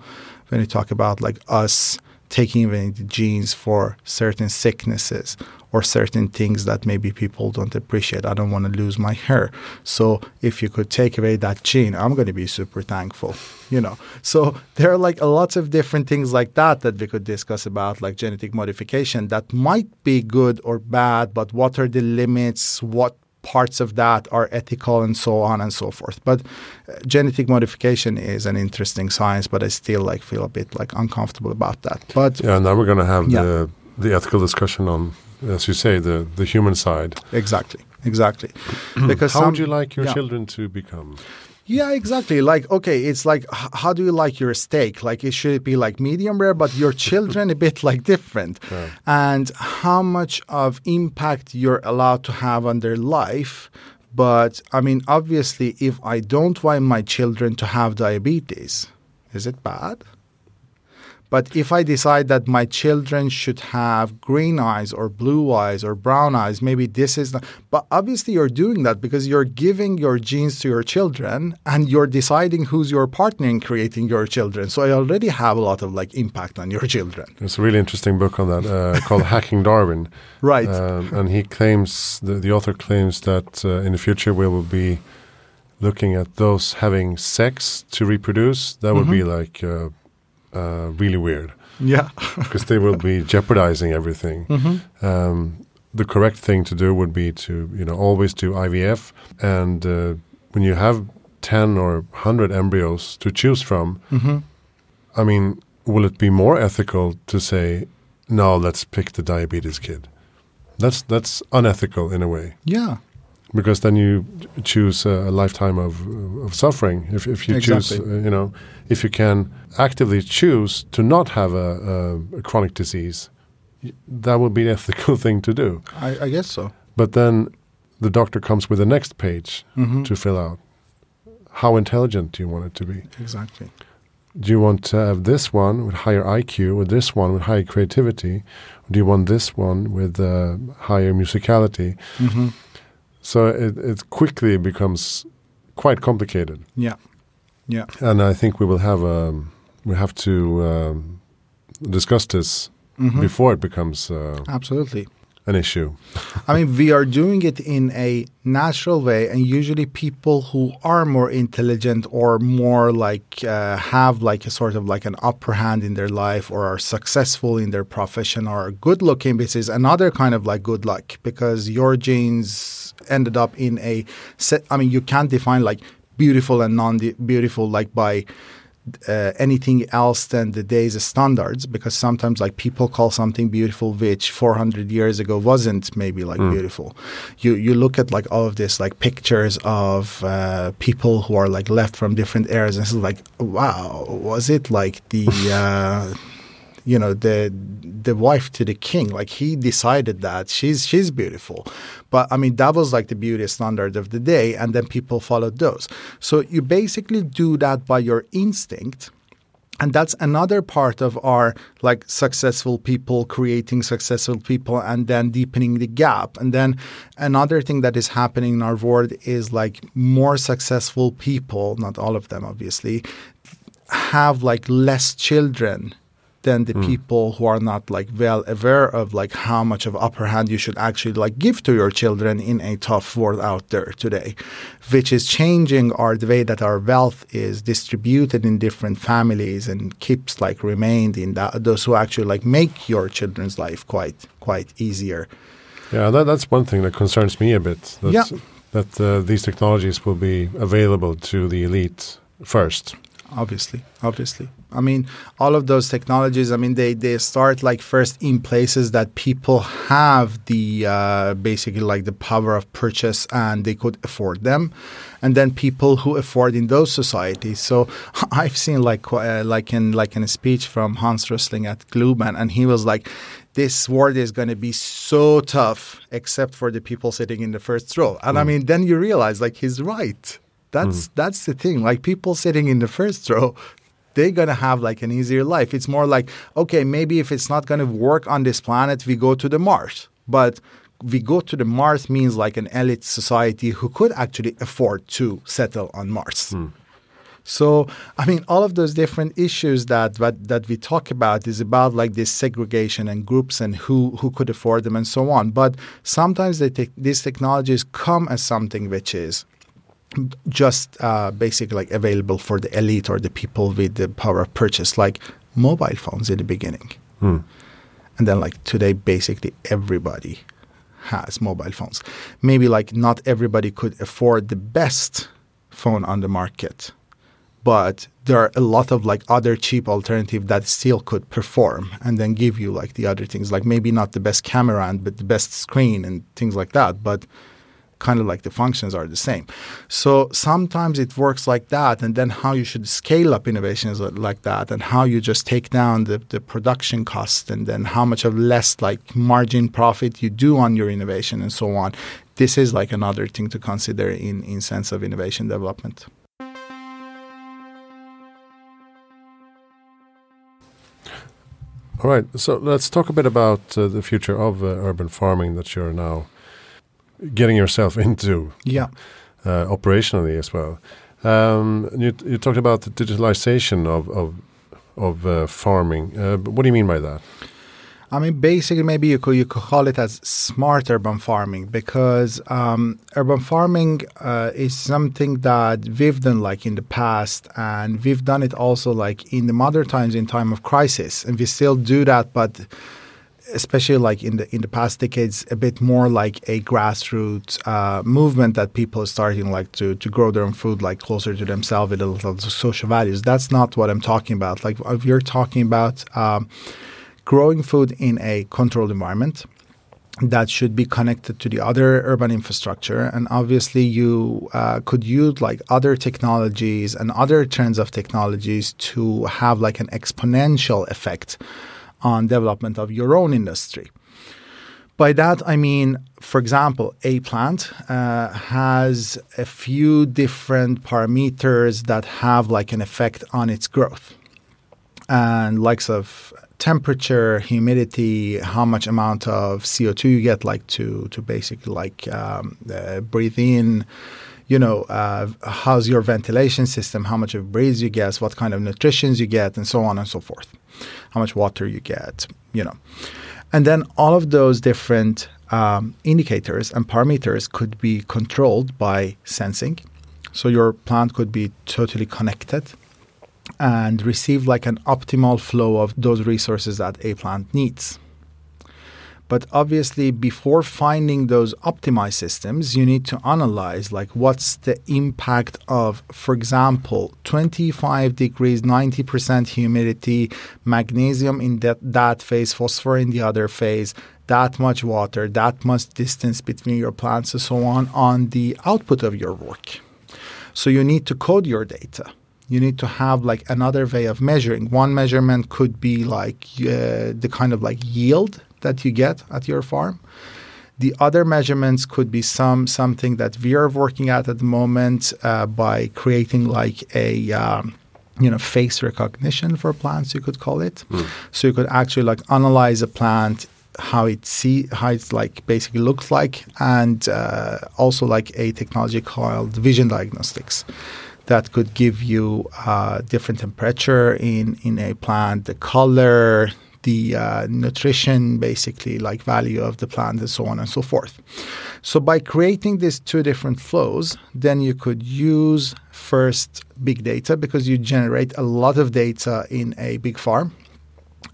When you talk about like us taking the genes for certain sicknesses or certain things that maybe people don't appreciate. I don't want to lose my hair. So if you could take away that gene, I'm going to be super thankful, you know. So there are like a lots of different things like that that we could discuss about like genetic modification that might be good or bad, but what are the limits? What parts of that are ethical and so on and so forth. But uh, genetic modification is an interesting science, but I still like feel a bit like uncomfortable about that. But Yeah, now we're going to have Yeah. the the ethical discussion on, as you say, the the human side. exactly, exactly. because How would you like your yeah. children to become? Yeah, exactly. Like, okay, it's like, h- how do you like your steak? Like, it should it be like medium rare, but your children a bit like different, Yeah. and how much of impact you're allowed to have on their life. But I mean, obviously, if I don't want my children to have diabetes, is it bad? But if I decide that my children should have green eyes or blue eyes or brown eyes, maybe this is not. But obviously, you're doing that because you're giving your genes to your children and you're deciding who's your partner in creating your children. So I already have a lot of like impact on your children. There's a really interesting book on that uh, called Hacking Darwin. Right. Um, and he claims, the, the author claims that uh, in the future we will be looking at those having sex to reproduce. That would be like uh, uh, really weird yeah. because they will be jeopardizing everything. Um, the correct thing to do would be to, you know, always do IVF. And uh, when you have 10 or 100 embryos to choose from, hmm I mean, will it be more ethical to say, no, let's pick the diabetes kid? That's that's unethical in a way Yeah. Because then you choose a, a lifetime of of suffering. If if you choose, Exactly. uh, you know, if you can actively choose to not have a, a, a chronic disease, that would be an ethical thing to do. I, I guess so. But then the doctor comes with the next page hmm to fill out. How intelligent do you want it to be? Exactly. Do you want to have this one with higher IQ, or this one with higher creativity? Or do you want this one with uh, higher musicality? hmm So it, it quickly becomes quite complicated, Yeah. Yeah. and I think we will have um, we have to um, discuss this Mhm. before it becomes uh, Absolutely. An issue. I mean, we are doing it in a natural way, and usually people who are more intelligent or more like uh, have like a sort of like an upper hand in their life or are successful in their profession or good looking, this is another kind of like good luck because your genes ended up in a set. I mean, you can't define like beautiful and non beautiful like by uh, anything else than the day's of standards because sometimes like people call something beautiful which 400 years ago wasn't maybe like beautiful. You you look at like all of this like pictures of uh, people who are like left from different eras and it's like wow was it like the uh, you know the the wife to the king? Like he decided that she's she's beautiful but i mean that was like the beauty standard of the day and then people followed those. So you basically do that by your instinct and that's another part of our like successful people creating successful people and then deepening the gap. And then another thing that is happening in our world is like more successful people not all of them obviously have like less children than the people who are not like well aware of like how much of upper hand you should actually like give to your children in a tough world out there today which is changing our the way that our wealth is distributed in different families and keeps like remained in that those who actually like make your children's life quite quite easier Yeah, that, that's one thing that concerns me a bit. That, Yeah. that uh, these technologies will be available to the elite first. obviously obviously i mean all of those technologies i mean they they start like first in places that people have the uh, basically like the power of purchase and they could afford them. And then people who afford in those societies. So i've seen like uh, like in like in a speech from hans rosling at Globen, and he was like this world is going to be so tough except for the people sitting in the first row. And i mean then you realize like he's right. That's that's the thing. Like people sitting in the first row, they're gonna have like an easier life. It's more like okay, maybe if it's not gonna work on this planet, we go to the Mars. But we go to the Mars means like an elite society who could actually afford to settle on Mars. Hmm. So, I mean, all of those different issues that, that that we talk about is about like this segregation and groups and who who could afford them and so on. But sometimes they te- these technologies come as something which is just uh, basically like available for the elite or the people with the power of purchase, like mobile phones in the beginning. Hmm. And then like today, basically everybody has mobile phones. Maybe like not everybody could afford the best phone on the market, but there are a lot of like other cheap alternative that still could perform and then give you like the other things like maybe not the best camera and but the best screen and things like that but kind of like the functions are the same. So sometimes it works like that and then how you should scale up innovations like that and how you just take down the, the production cost and then how much of less like margin profit you do on your innovation and so on. This is like another thing to consider in in sense of innovation development. All right, so let's talk a bit about uh, the future of uh, urban farming that you're now getting yourself into. Yeah. Uh, operationally as well. Um, you, you talked about the digitalization of of, of uh, farming. Uh, what do you mean by that? I mean, basically, maybe you could you could call it as smart urban farming because um, urban farming uh, is something that we've done like in the past, and we've done it also like in the modern times in time of crisis, and we still do that, but especially like in the in the past decades, a bit more like a grassroots uh, movement that people are starting like to to grow their own food like closer to themselves with a little social values. That's not what I'm talking about. Like if you're talking about. Um, growing food in a controlled environment that should be connected to the other urban infrastructure and obviously you uh, could use like other technologies and other trends of technologies to have like an exponential effect on development of your own industry by that i mean for example a plant uh, has a few different parameters that have like an effect on its growth and likes of temperature, humidity, how much amount of CO2 you get, like to to basically like um, uh, breathe in. You know, uh, how's your ventilation system? How much of breeze you get? What kind of nutritions you get, and so on and so forth. How much water you get? You know, and then all of those different um, indicators and parameters could be controlled by sensing. So your plant could be totally connected and receive like an optimal flow of those resources that a plant needs. But obviously, before finding those optimized systems, you need to analyze like what's the impact of, for example, 25 degrees, 90% humidity, magnesium in that, that phase, phosphor in the other phase, that much water, that much distance between your plants, and so on, on the output of your work. So you need to code your data you need to have like another way of measuring. One measurement could be like uh, the kind of like yield that you get at your farm. The other measurements could be some something that we are working at at the moment uh, by creating like a um, you know face recognition for plants. You could call it. Mm. So you could actually like analyze a plant how it see how it's like basically looks like and uh, also like a technology called vision diagnostics that could give you uh, different temperature in, in a plant, the color, the uh, nutrition, basically, like value of the plant, and so on and so forth. So, by creating these two different flows, then you could use first big data because you generate a lot of data in a big farm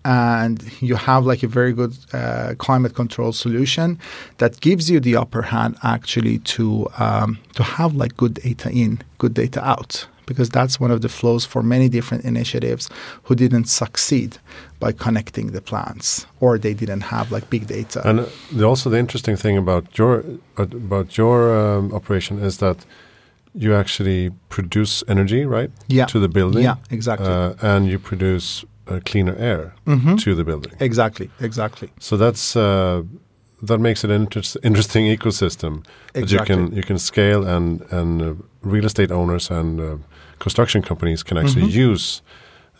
and you have like a very good uh, climate control solution that gives you the upper hand actually to um, to have like good data in, good data out, because that's one of the flows for many different initiatives who didn't succeed by connecting the plants or they didn't have like big data. And the, also the interesting thing about your about your um, operation is that you actually produce energy, right? Yeah. To the building. Yeah, exactly. Uh, and you produce uh, cleaner air mm-hmm. to the building. Exactly, exactly. So that's uh, that makes it an inter- interesting ecosystem exactly. that you can you can scale and and uh, real estate owners and uh, construction companies can actually mm-hmm. use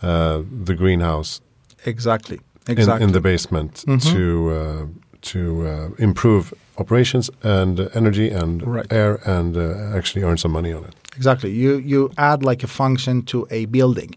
uh, the greenhouse exactly exactly in, in the basement mm-hmm. to uh, to improve operations and energy and right. air and actually earn some money on it. Exactly. You you add like a function to a building.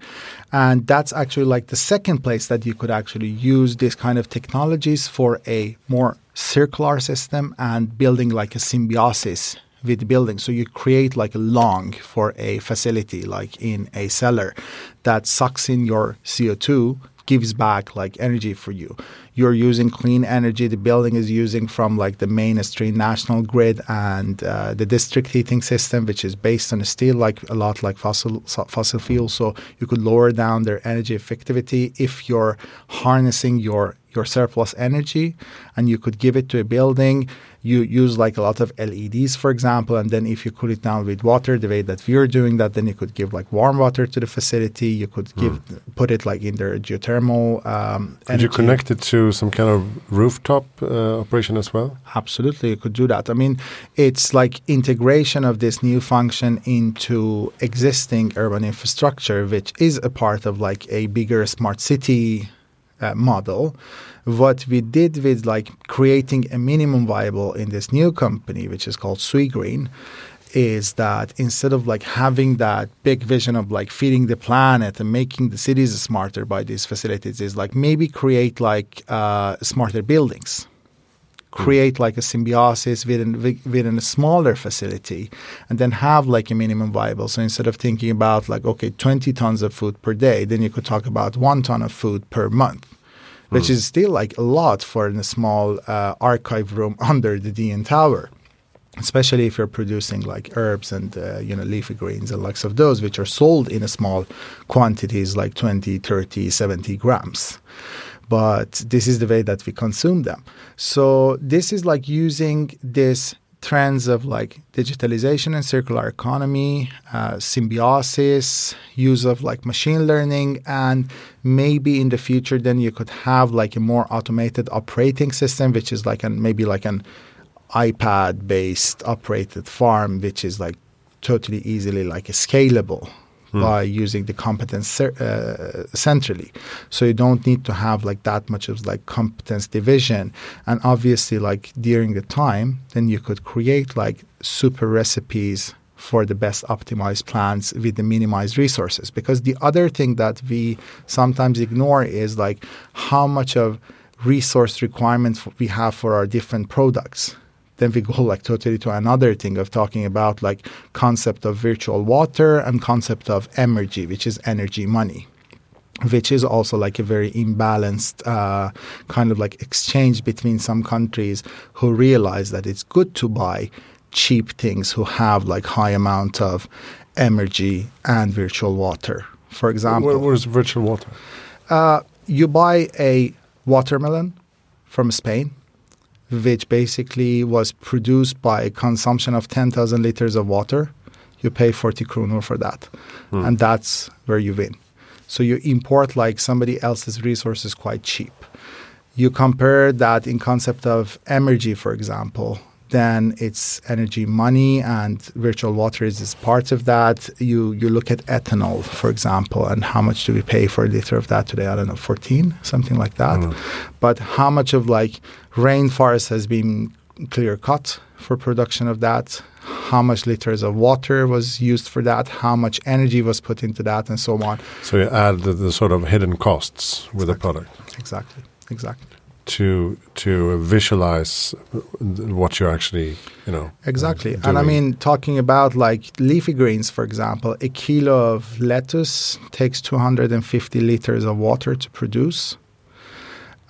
And that's actually like the second place that you could actually use these kind of technologies for a more circular system and building like a symbiosis with the building. So you create like a lung for a facility, like in a cellar, that sucks in your CO2 gives back like energy for you. You're using clean energy. The building is using from like the mainstream national grid and uh, the district heating system, which is based on steel, like a lot like fossil fossil fuel. So you could lower down their energy effectivity if you're harnessing your your surplus energy and you could give it to a building. You use like a lot of leds for example and then if you cool it down with water the way that we're doing that then you could give like warm water to the facility. You could give mm. put it like in their geothermal um, could you connect it to some kind of rooftop uh, operation as well? Absolutely you could do that. I mean it's like integration of this new function into existing urban infrastructure which is a part of like a bigger smart city uh, model. What we did with like creating a minimum viable in this new company, which is called Swegreen, is that instead of like having that big vision of like feeding the planet and making the cities smarter by these facilities, is like maybe create like uh, smarter buildings. Create like a symbiosis within within a smaller facility and then have like a minimum viable. So instead of thinking about like okay 20 tons of food per day then you could talk about 1 ton of food per month which is still like a lot for a small uh, archive room under the DN Tower especially if you're producing like herbs and uh, you know leafy greens and likes of those which are sold in a small quantities like 20 30 70 grams but this is the way that we consume them. So this is like using this trends of like digitalization and circular economy, uh, symbiosis, use of like machine learning, and maybe in the future then you could have like a more automated operating system, which is like an maybe like an iPad based operated farm, which is like totally easily like scalable mm. by using the competence uh, centrally. So you don't need to have like that much of like competence division. And obviously, like during the time, then you could create like super recipes for the best optimized plans with the minimized resources. Because the other thing that we sometimes ignore is like how much of resource requirements we have for our different products then we go like totally to another thing of talking about like concept of virtual water and concept of energy which is energy money which is also like a very imbalanced uh, kind of like exchange between some countries who realize that it's good to buy cheap things who have like high amount of energy and virtual water. For example what is virtual water? Uh, you buy a watermelon from spain which basically was produced by consumption of 10,000 liters of water, you pay 40 kronor for that. Mm. And that's where you win. So you import like somebody else's resources quite cheap. You compare that in concept of energy, for example, then it's energy money and virtual water is, is part of that. You you look at ethanol, for example, and how much do we pay for a liter of that today? I don't know, 14, something like that. Mm. But how much of like rainforest has been clear cut for production of that? How much liters of water was used for that? How much energy was put into that, and so on. So you add the, the sort of hidden costs with exactly. the product. Exactly. Exactly to to visualize what you're actually you know uh, exactly and i mean talking about like leafy greens for example a kilo of lettuce takes 250 liters of water to produce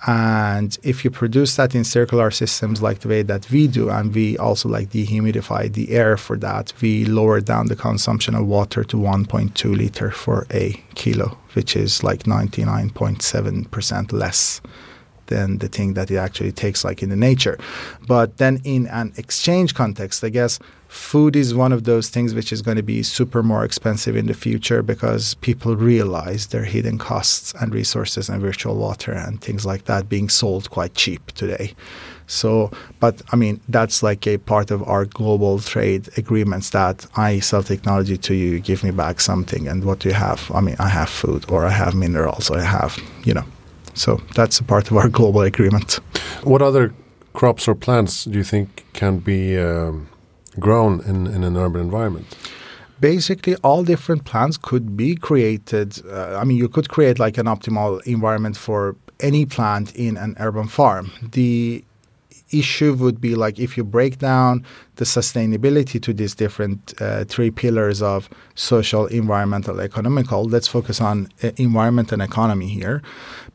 and if you produce that in circular systems like the way that we do and we also like dehumidify the air for that we lower down the consumption of water to 1.2 liter for a kilo which is like 99.7% less than the thing that it actually takes like in the nature. But then in an exchange context i guess food is one of those things which is going to be super more expensive in the future because people realize their hidden costs and resources and virtual water and things like that being sold quite cheap today. So but i mean that's like a part of our global trade agreements that i sell technology to you, you give me back something and what do you have? I mean i have food or i have minerals or i have you know. So that's a part of our global agreement. What other crops or plants do you think can be um, grown in, in an urban environment? basically all different plants could be created uh, i mean you could create like an optimal environment for any plant in an urban farm the issue would be like if you break down the sustainability to these different uh, three pillars of social environmental economical. Let's focus on uh, environment and economy here.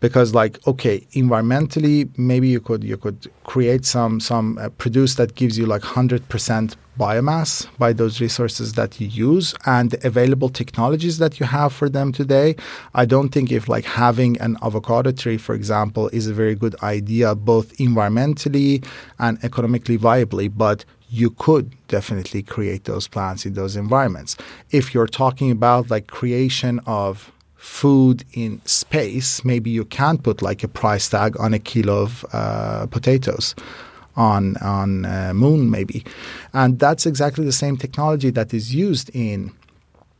Because like okay environmentally maybe you could you could create some some uh, produce that gives you like 100% biomass by those resources that you use and the available technologies that you have for them today. I don't think if like having an avocado tree for example is a very good idea both environmentally and economically viably but you could definitely create those plants in those environments. If you're talking about like creation of food in space, maybe you can't put like a price tag on a kilo of uh, potatoes on on uh, moon maybe. And that's exactly the same technology that is used in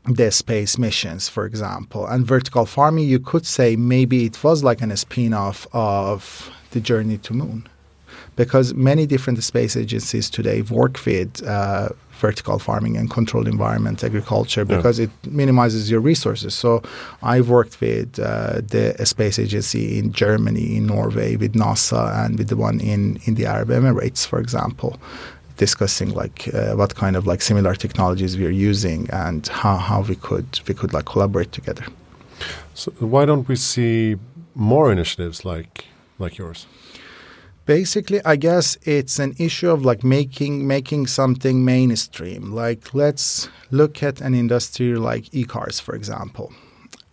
the space missions for example. And vertical farming you could say maybe it was like an spin-off of the journey to moon because many different space agencies today work with uh, vertical farming and controlled environment agriculture because yeah. it minimizes your resources. So I've worked with uh, the space agency in Germany, in Norway, with NASA, and with the one in, in the Arab Emirates, for example discussing like uh, what kind of like similar technologies we are using and how, how we could we could like collaborate together. So why don't we see more initiatives like like yours? Basically i guess it's an issue of like making making something mainstream. Like let's look at an industry like e-cars for example.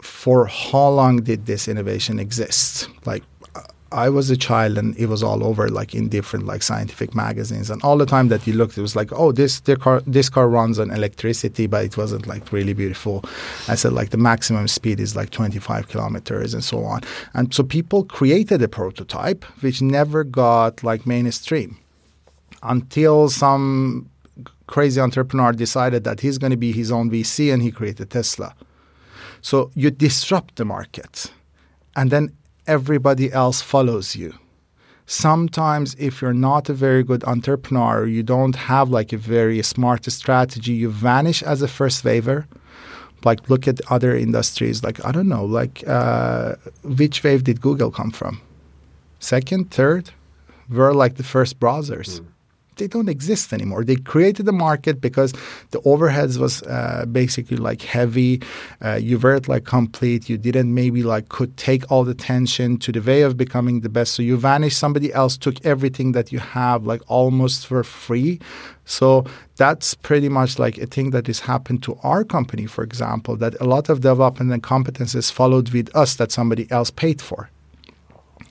For how long did this innovation exist? Like I was a child and it was all over like in different like scientific magazines and all the time that you looked it was like oh this car this car runs on electricity but it wasn't like really beautiful. I said like the maximum speed is like 25 kilometers and so on. And so people created a prototype which never got like mainstream until some crazy entrepreneur decided that he's going to be his own VC and he created Tesla. So you disrupt the market. And then everybody else follows you. Sometimes, if you're not a very good entrepreneur, you don't have like a very smart strategy, you vanish as a first waver. Like, look at other industries. Like, I don't know, like, uh, which wave did Google come from? Second, third? We're like the first browsers. Mm they don't exist anymore. They created the market because the overheads was uh, basically like heavy. Uh, you weren't like complete. You didn't maybe like could take all the tension to the way of becoming the best. So you vanished. Somebody else took everything that you have like almost for free. So that's pretty much like a thing that has happened to our company, for example, that a lot of development and competences followed with us that somebody else paid for.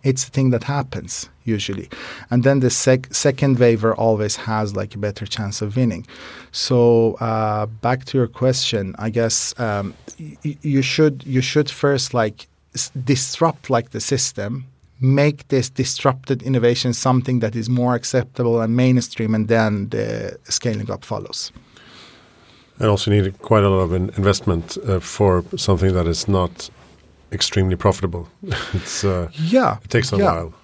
It's a thing that happens usually. And then the sec- second waiver always has like a better chance of winning. So uh, back to your question, I guess um, y- you should you should first like s- disrupt like the system make this disrupted innovation something that is more acceptable and mainstream and then the scaling up follows and also need quite a lot of investment uh, for something that is not extremely profitable. it's uh, yeah, it takes a yeah. while.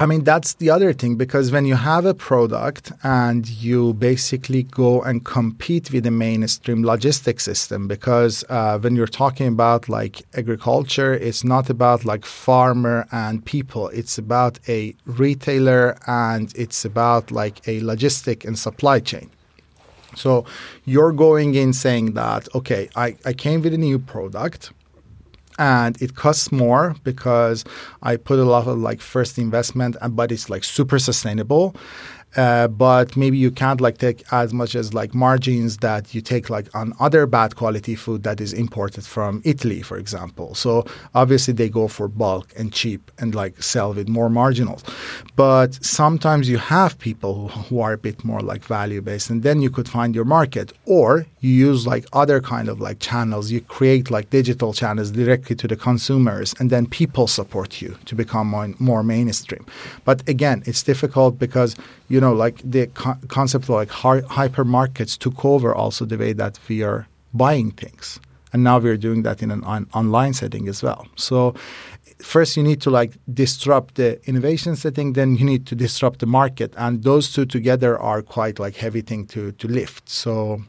I mean, that's the other thing because when you have a product and you basically go and compete with the mainstream logistics system, because uh, when you're talking about like agriculture, it's not about like farmer and people, it's about a retailer and it's about like a logistic and supply chain. So you're going in saying that, okay, I, I came with a new product and it costs more because I put a lot of like first investment, but it's like super sustainable. Uh, but maybe you can't like take as much as like margins that you take like on other bad quality food that is imported from Italy, for example. So obviously they go for bulk and cheap and like sell with more marginals. But sometimes you have people who are a bit more like value based, and then you could find your market, or you use like other kind of like channels. You create like digital channels directly to the consumers, and then people support you to become more, more mainstream. But again, it's difficult because you know, like the co- concept of like hi- hypermarkets took over also the way that we are buying things. And now we're doing that in an on- online setting as well. So first you need to like disrupt the innovation setting, then you need to disrupt the market. And those two together are quite like heavy thing to, to lift. So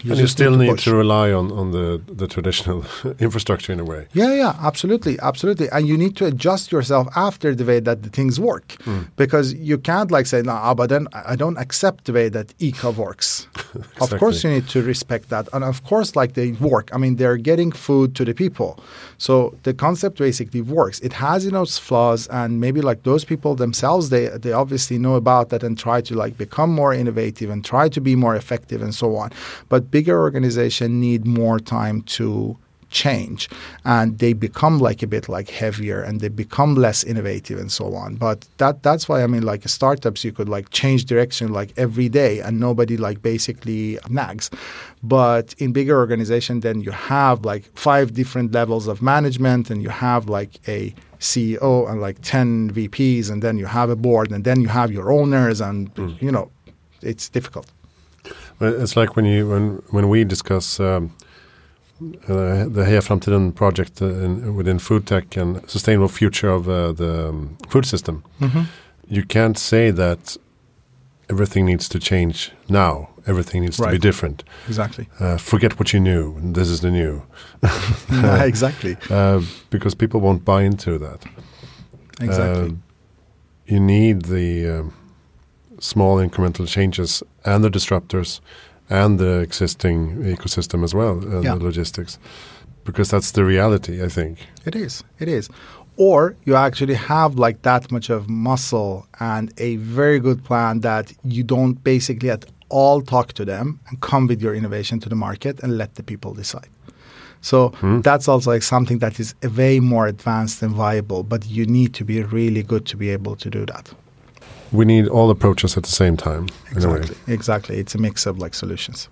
You you still need push. to rely on, on the, the traditional infrastructure in a way. Yeah, yeah, absolutely, absolutely. And you need to adjust yourself after the way that the things work, because you can't like say, "No, ah, but then I don't accept the way that ICA works." Of course, you need to respect that, and of course, like they work. I mean, they're getting food to the people, so the concept basically works. It has you know its flaws, and maybe like those people themselves, they they obviously know about that and try to like become more innovative and try to be more effective and so on. But bigger organization need more time to change. And they become like a bit like heavier and they become less innovative and so on. But that that's why i mean like startups you could like change direction like every day and nobody like basically nags. But in bigger organization then you have like five different levels of management and you have like a ceo and like 10 vps and then you have a board and then you have your owners and hmm. you know it's difficult It's like when you when when we discuss um, uh, the Heja Framtiden project in, within food tech and sustainable future of uh, the um, food system. You can't say that everything needs to change now. Everything needs to be different. exactly Uh, forget what you knew. This is the new. yeah, exactly Uh, because people won't buy into that. exactly Uh, you need the um, small incremental changes and the disruptors and the existing ecosystem as well, and Yeah. the logistics, because that's the reality, I think. It is. It is. Or you actually have like that much of muscle and a very good plan that you don't basically at all talk to them and come with your innovation to the market and let the people decide. So hmm. that's also like something that is way more advanced and viable, but you need to be really good to be able to do that. We need all approaches at the same time. in a way. Exactly. Exactly. It's a mix of like solutions.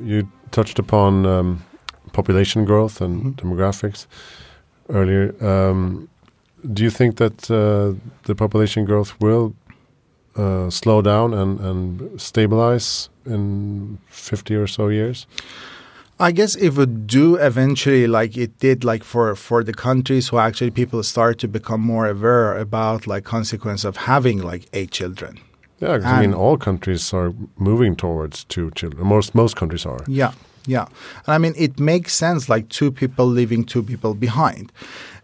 You touched upon um, population growth and Mhm. demographics earlier. Um, do you think that uh, the population growth will uh, slow down and, and stabilize in 50 or so years? I guess it would do eventually, like it did, like for for the countries who actually people start to become more aware about like consequence of having like eight children. Yeah, I mean, all countries are moving towards two children. Most most countries are. Yeah, yeah, and I mean it makes sense, like two people leaving two people behind.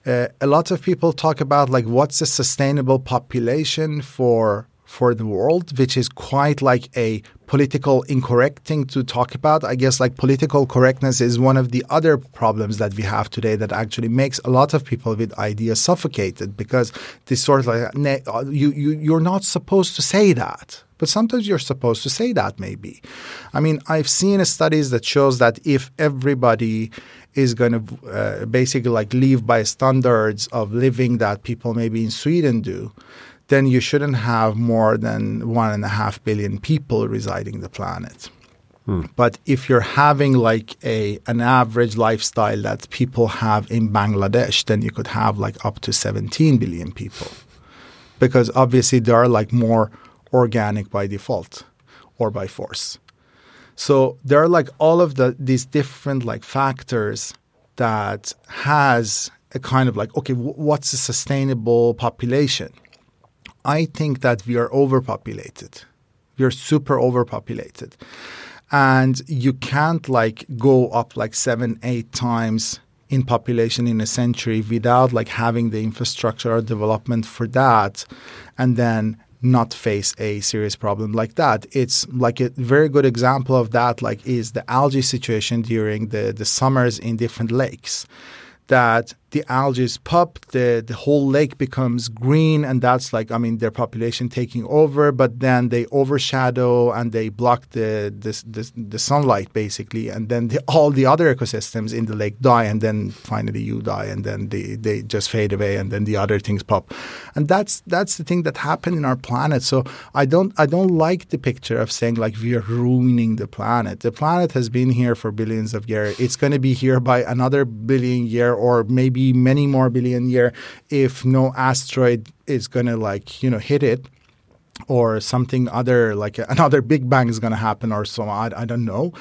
Uh, a lot of people talk about like what's a sustainable population for for the world, which is quite like a political incorrect thing to talk about. I guess like political correctness is one of the other problems that we have today that actually makes a lot of people with ideas suffocated because this sort of like uh, you you you're not supposed to say that. But sometimes you're supposed to say that maybe. I mean, I've seen studies that shows that if everybody is going to uh, basically like live by standards of living that people maybe in Sweden do, then you shouldn't have more than one and a half billion people residing the planet. Hmm. But if you're having like a an average lifestyle that people have in Bangladesh, then you could have like up to 17 billion people. Because obviously they are like more organic by default or by force. So there are like all of the these different like factors that has a kind of like okay, w- what's a sustainable population? I think that we are overpopulated. We are super overpopulated. And you can't like go up like seven, eight times in population in a century without like having the infrastructure or development for that and then not face a serious problem like that. It's like a very good example of that like is the algae situation during the, the summers in different lakes that the algae is pop, the, the whole lake becomes green, and that's like, I mean, their population taking over, but then they overshadow and they block the, the, the, the sunlight basically, and then the, all the other ecosystems in the lake die, and then finally you die, and then they, they just fade away, and then the other things pop. And that's that's the thing that happened in our planet. So I don't I don't like the picture of saying like we are ruining the planet. The planet has been here for billions of years. It's going to be here by another billion year or maybe many more billion year if no asteroid is going to like you know hit it or something other like another big bang is going to happen or so I, I don't know.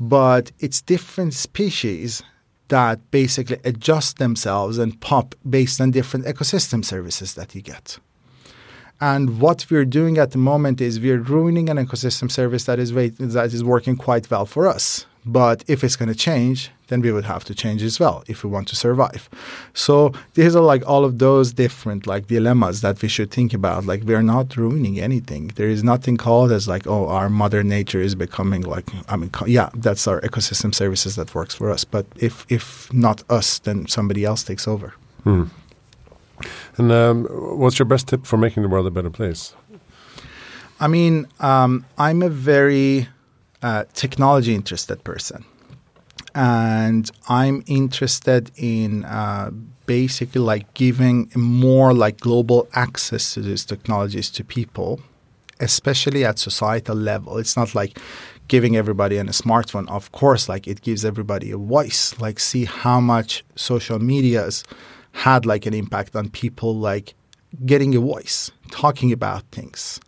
But it's different species that basically adjust themselves and pop based on different ecosystem services that you get. And what we're doing at the moment is we're ruining an ecosystem service that is that is working quite well for us. But if it's going to change, then we would have to change as well if we want to survive. So these are like all of those different like dilemmas that we should think about. Like we're not ruining anything. There is nothing called as like oh our mother nature is becoming like I mean yeah that's our ecosystem services that works for us. But if if not us, then somebody else takes over. Hmm. And um, what's your best tip for making the world a better place? I mean, um, I'm a very technology interested person. And I'm interested in uh, basically like giving more like global access to these technologies to people, especially at societal level. It's not like giving everybody a smartphone. Of course, like it gives everybody a voice. Like see how much social medias had like an impact on people like getting a voice, talking about things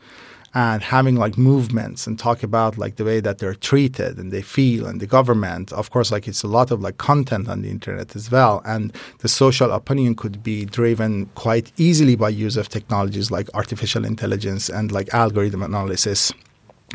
and having like movements and talk about like the way that they're treated and they feel and the government of course like it's a lot of like content on the internet as well. And the social opinion could be driven quite easily by use of technologies like artificial intelligence and like algorithm analysis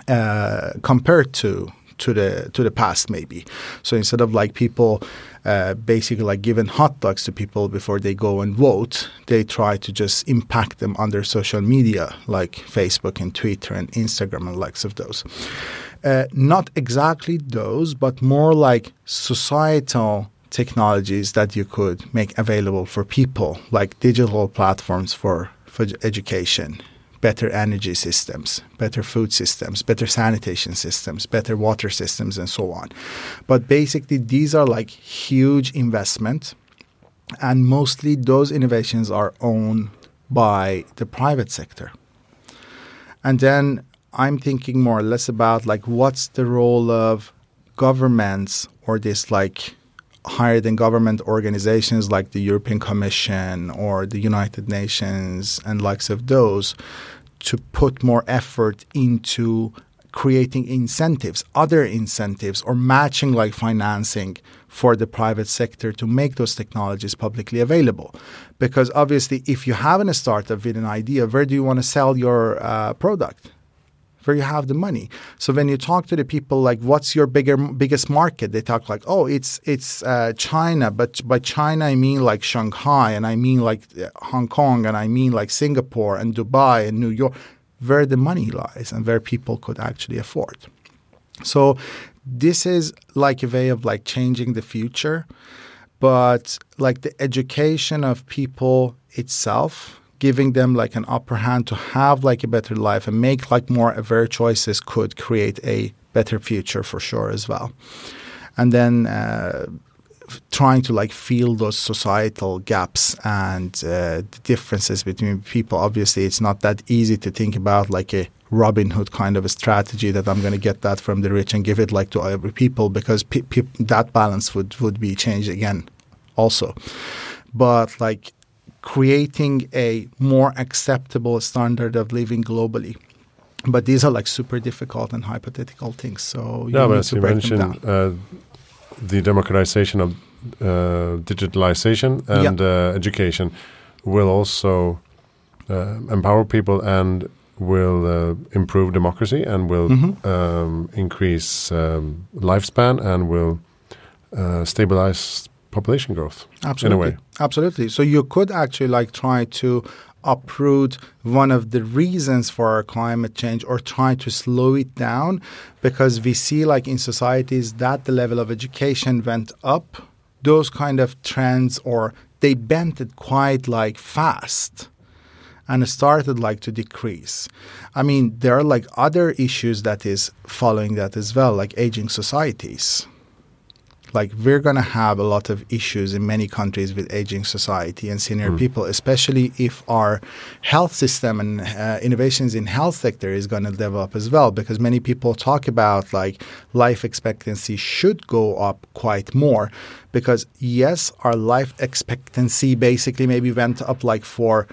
uh, compared to to the to the past maybe. So instead of like people uh, basically like giving hot dogs to people before they go and vote, they try to just impact them on their social media like Facebook and Twitter and Instagram and likes of those. Uh, not exactly those, but more like societal technologies that you could make available for people, like digital platforms for for education, better energy systems, better food systems, better sanitation systems, better water systems, and so on. But basically, these are like huge investments, and mostly those innovations are owned by the private sector. And then I'm thinking more or less about like what's the role of governments or this like higher than government organizations like the European Commission or the United Nations and likes of those to put more effort into creating incentives, other incentives, or matching like financing for the private sector to make those technologies publicly available. Because obviously, if you have a startup with an idea, where do you want to sell your uh, product? Where you have the money. So when you talk to the people, like, what's your bigger biggest market? They talk like, oh, it's it's uh, China, but by China I mean like Shanghai, and I mean like uh, Hong Kong, and I mean like Singapore and Dubai and New York, where the money lies and where people could actually afford. So this is like a way of like changing the future, but like the education of people itself giving them like an upper hand to have like a better life and make like more aware choices could create a better future for sure as well. And then uh, trying to like fill those societal gaps and uh, the differences between people. Obviously, it's not that easy to think about like a Robin Hood kind of a strategy that I'm going to get that from the rich and give it like to every people because pe- pe- that balance would would be changed again, also. But like creating a more acceptable standard of living globally. But these are like super difficult and hypothetical things. So you yeah, but as you mentioned, uh, the democratization of uh, digitalization and yeah. uh, education will also uh, empower people and will uh, improve democracy and will mm -hmm. um, increase um, lifespan and will uh, stabilize population growth absolutely in a way. Absolutely. So you could actually like try to uproot one of the reasons for our climate change or try to slow it down because we see like in societies that the level of education went up those kind of trends or they bent it quite like fast and started like to decrease. I mean, there are like other issues that is following that as well, like aging societies like we're going to have a lot of issues in many countries with aging society and senior mm. people especially if our health system and uh, innovations in health sector is going to develop as well because many people talk about like life expectancy should go up quite more because yes our life expectancy basically maybe went up like for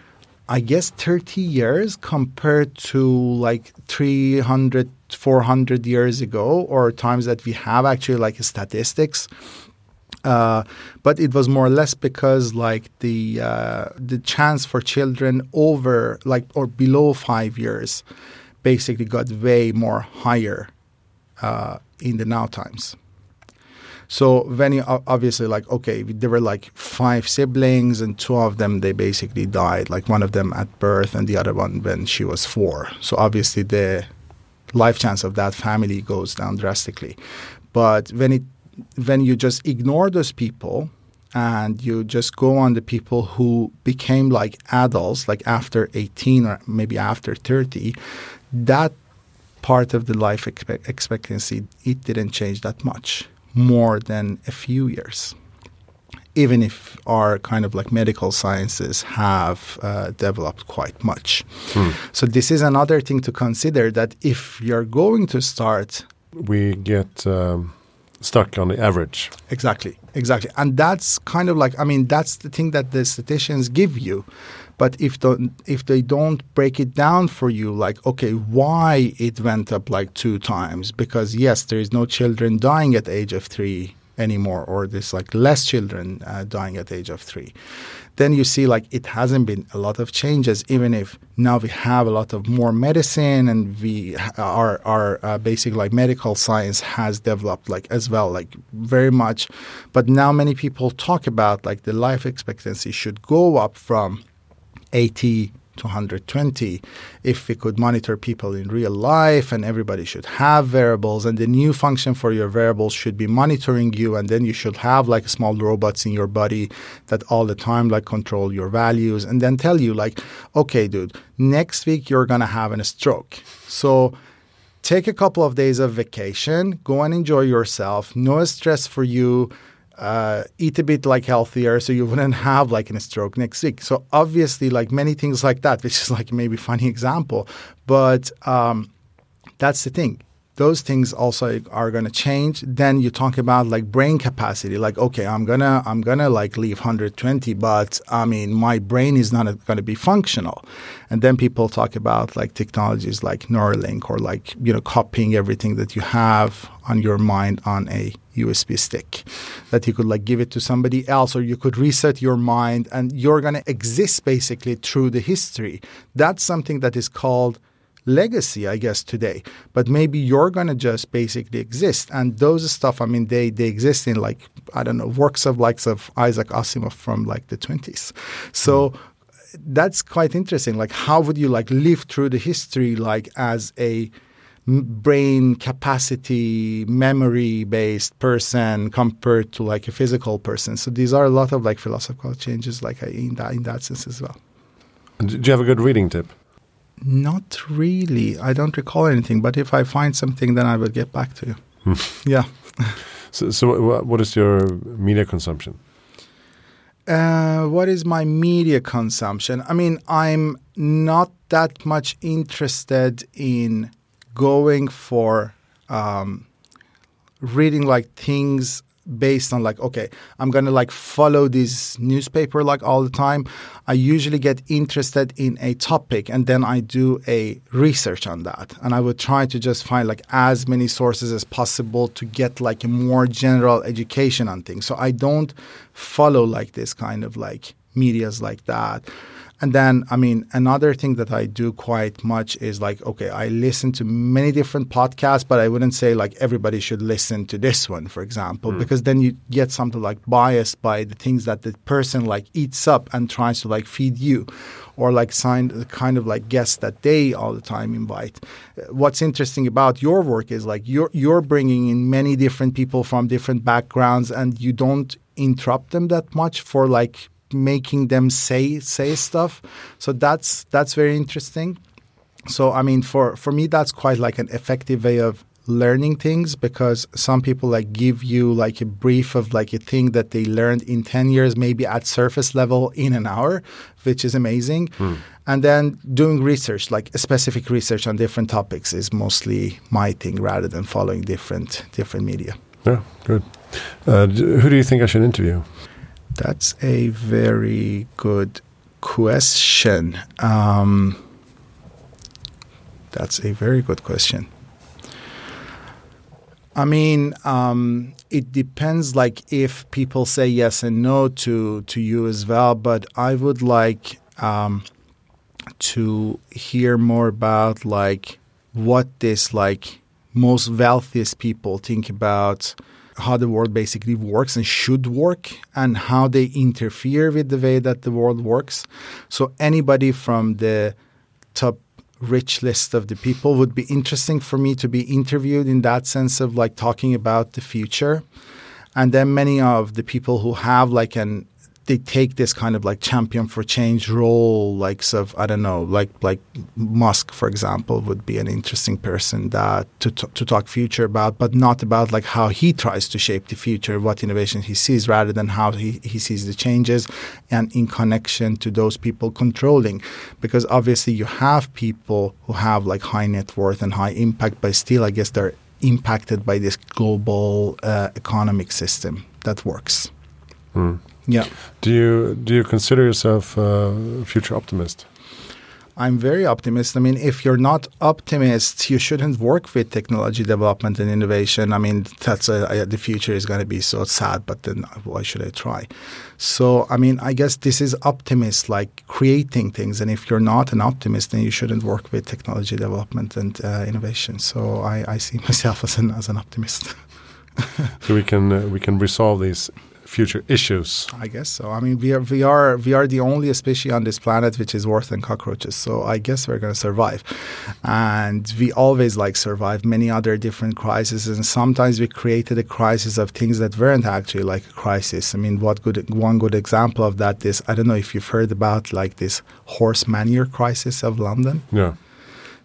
I guess 30 years compared to like 300 400 years ago or times that we have actually like statistics Uh, but it was more or less because like the uh, the chance for children over like or below five years basically got way more higher uh, in the now times. So when you obviously like okay, there were like five siblings and two of them they basically died. Like one of them at birth and the other one when she was four. So obviously the life chance of that family goes down drastically. But when it when you just ignore those people and you just go on the people who became like adults, like after 18 or maybe after 30, that part of the life expectancy, it didn't change that much more than a few years. Even if our kind of like medical sciences have uh, developed quite much. Hmm. So, this is another thing to consider that if you're going to start. We get um, stuck on the average. Exactly, exactly. And that's kind of like, I mean, that's the thing that the statisticians give you. But if the, if they don't break it down for you, like okay, why it went up like two times? Because yes, there is no children dying at age of three anymore, or there's like less children uh, dying at age of three. Then you see like it hasn't been a lot of changes, even if now we have a lot of more medicine and we our our uh, basic like medical science has developed like as well like very much. But now many people talk about like the life expectancy should go up from 80 to 120 if we could monitor people in real life and everybody should have variables and the new function for your variables should be monitoring you and then you should have like small robots in your body that all the time like control your values and then tell you like okay dude next week you're going to have a stroke. So take a couple of days of vacation go and enjoy yourself no stress for you uh, eat a bit like healthier so you wouldn't have like a stroke next week. So obviously, like many things like that, which is like maybe funny example, but um, that's the thing. Those things also are going to change. Then you talk about like brain capacity, like okay, I'm gonna I'm gonna like leave 120, but I mean my brain is not going to be functional. And then people talk about like technologies like Neuralink or like you know copying everything that you have on your mind on a USB stick that you could like give it to somebody else or you could reset your mind and you're going to exist basically through the history. That's something that is called legacy, I guess, today. But maybe you're gonna just basically exist. And those stuff, I mean, they they exist in like, I don't know, works of likes of Isaac Asimov from like the 20s. So mm. that's quite interesting. Like how would you like live through the history like as a brain capacity memory based person compared to like a physical person so these are a lot of like philosophical changes like in that in that sense as well do you have a good reading tip not really i don't recall anything but if i find something then i will get back to you hmm. yeah so, so what is your media consumption uh, what is my media consumption? I mean, I'm not that much interested in going for um, reading like things based on like okay i'm gonna like follow this newspaper like all the time. I usually get interested in a topic and then i do a research on that. And i would try to just find like as many sources as possible to get like a more general education on things. So i don't follow like this kind of like medias like that and then, I mean, another thing that I do quite much is like, okay, I listen to many different podcasts, but I wouldn't say like everybody should listen to this one, for example, mm. because then you get something like biased by the things that the person like eats up and tries to like feed you or like sign the kind of like guests that they all the time invite. What's interesting about your work is like you're you're bringing in many different people from different backgrounds and you don't interrupt them that much for like making them say say stuff. So that's that's very interesting. So I mean, for for me, that's quite like an effective way of learning things because some people like give you like a brief of like a thing that they learned in 10 years maybe at surface level in an hour which is amazing hmm. and then doing research like specific research on different topics is mostly my thing rather than following different different media yeah good uh, who do you think i should interview that's a very good question. Um, that's a very good question. I mean, um, it depends like if people say yes and no to to you as well but i would like um, to hear more about like what this like most wealthiest people think about how the world basically works and should work and how they interfere with the way that the world works. So anybody from the top rich list of the people would be interesting for me to be interviewed in that sense of like talking about the future. And then many of the people who have like an they take this kind of like champion for change role, like of I don't know, like like Musk, for example, would be an interesting person that to to talk future about, but not about like how he tries to shape the future, what innovation he sees, rather than how he, he sees the changes, and in connection to those people controlling, because obviously you have people who have like high net worth and high impact, but still, I guess they're impacted by this global uh, economic system that works. Mm. Yeah. Do you do you consider yourself a future optimist? I'm very optimist. I mean, if you're not optimist, you shouldn't work with technology development and innovation. I mean, that's a, the future is going to be so sad, but then why should I try? So, I mean, I guess this is optimist, like creating things. And if you're not an optimist, then you shouldn't work with technology development and uh, innovation. So, I, I, see myself as an as an optimist. so we can uh, we can resolve these future issues. I guess so. I mean, we are we are we are the only species on this planet which is worse than cockroaches. So I guess we're going to survive, and we always like survive many other different crises. And sometimes we created a crisis of things that weren't actually like a crisis. I mean, what good one good example of that is I don't know if you've heard about like this horse manure crisis of London. Yeah.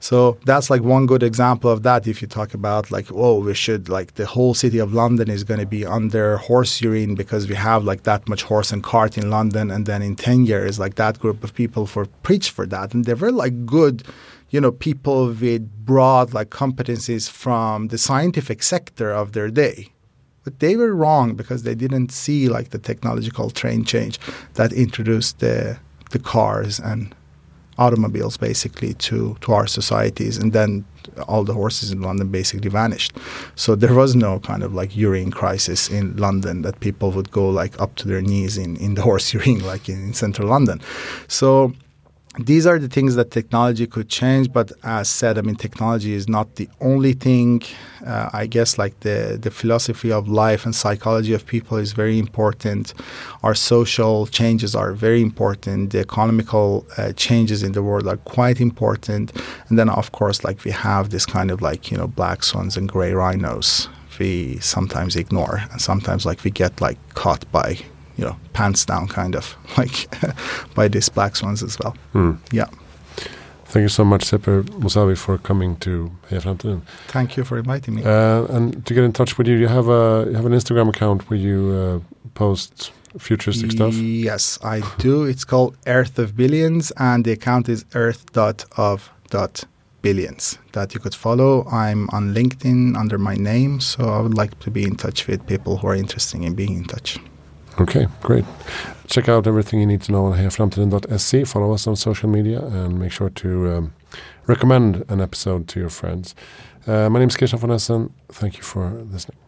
So that's like one good example of that. If you talk about like, oh, we should like the whole city of London is going to be under horse urine because we have like that much horse and cart in London, and then in ten years, like that group of people for preach for that, and they were like good, you know, people with broad like competencies from the scientific sector of their day. But they were wrong because they didn't see like the technological train change that introduced the the cars and automobiles basically to, to our societies and then all the horses in London basically vanished. So there was no kind of like urine crisis in London that people would go like up to their knees in, in the horse urine like in, in central London. So these are the things that technology could change but as said i mean technology is not the only thing. Uh, i guess like the the philosophy of life and psychology of people is very important. Our social changes are very important. The economical uh, changes in the world are quite important. And then of course like we have this kind of like you know black swans and gray rhinos we sometimes ignore and sometimes like we get like caught by you know pants down kind of like by these black swans as well. Mm. Yeah. Thank you so much, Sepehr Mousavi, for coming to Heja Framtiden. Thank you for inviting me. Uh, and to get in touch with you, you have a you have an Instagram account where you uh, post futuristic stuff. Yes, I do. It's called Earth of Billions, and the account is earth.of.billions that you could follow. I'm on LinkedIn under my name, so I would like to be in touch with people who are interested in being in touch. Okay, great. Check out everything you need to know on hejaframtiden.se. Follow us on social media and make sure to um, recommend an episode to your friends. Uh, my name is Christian von Essen. Thank you for listening.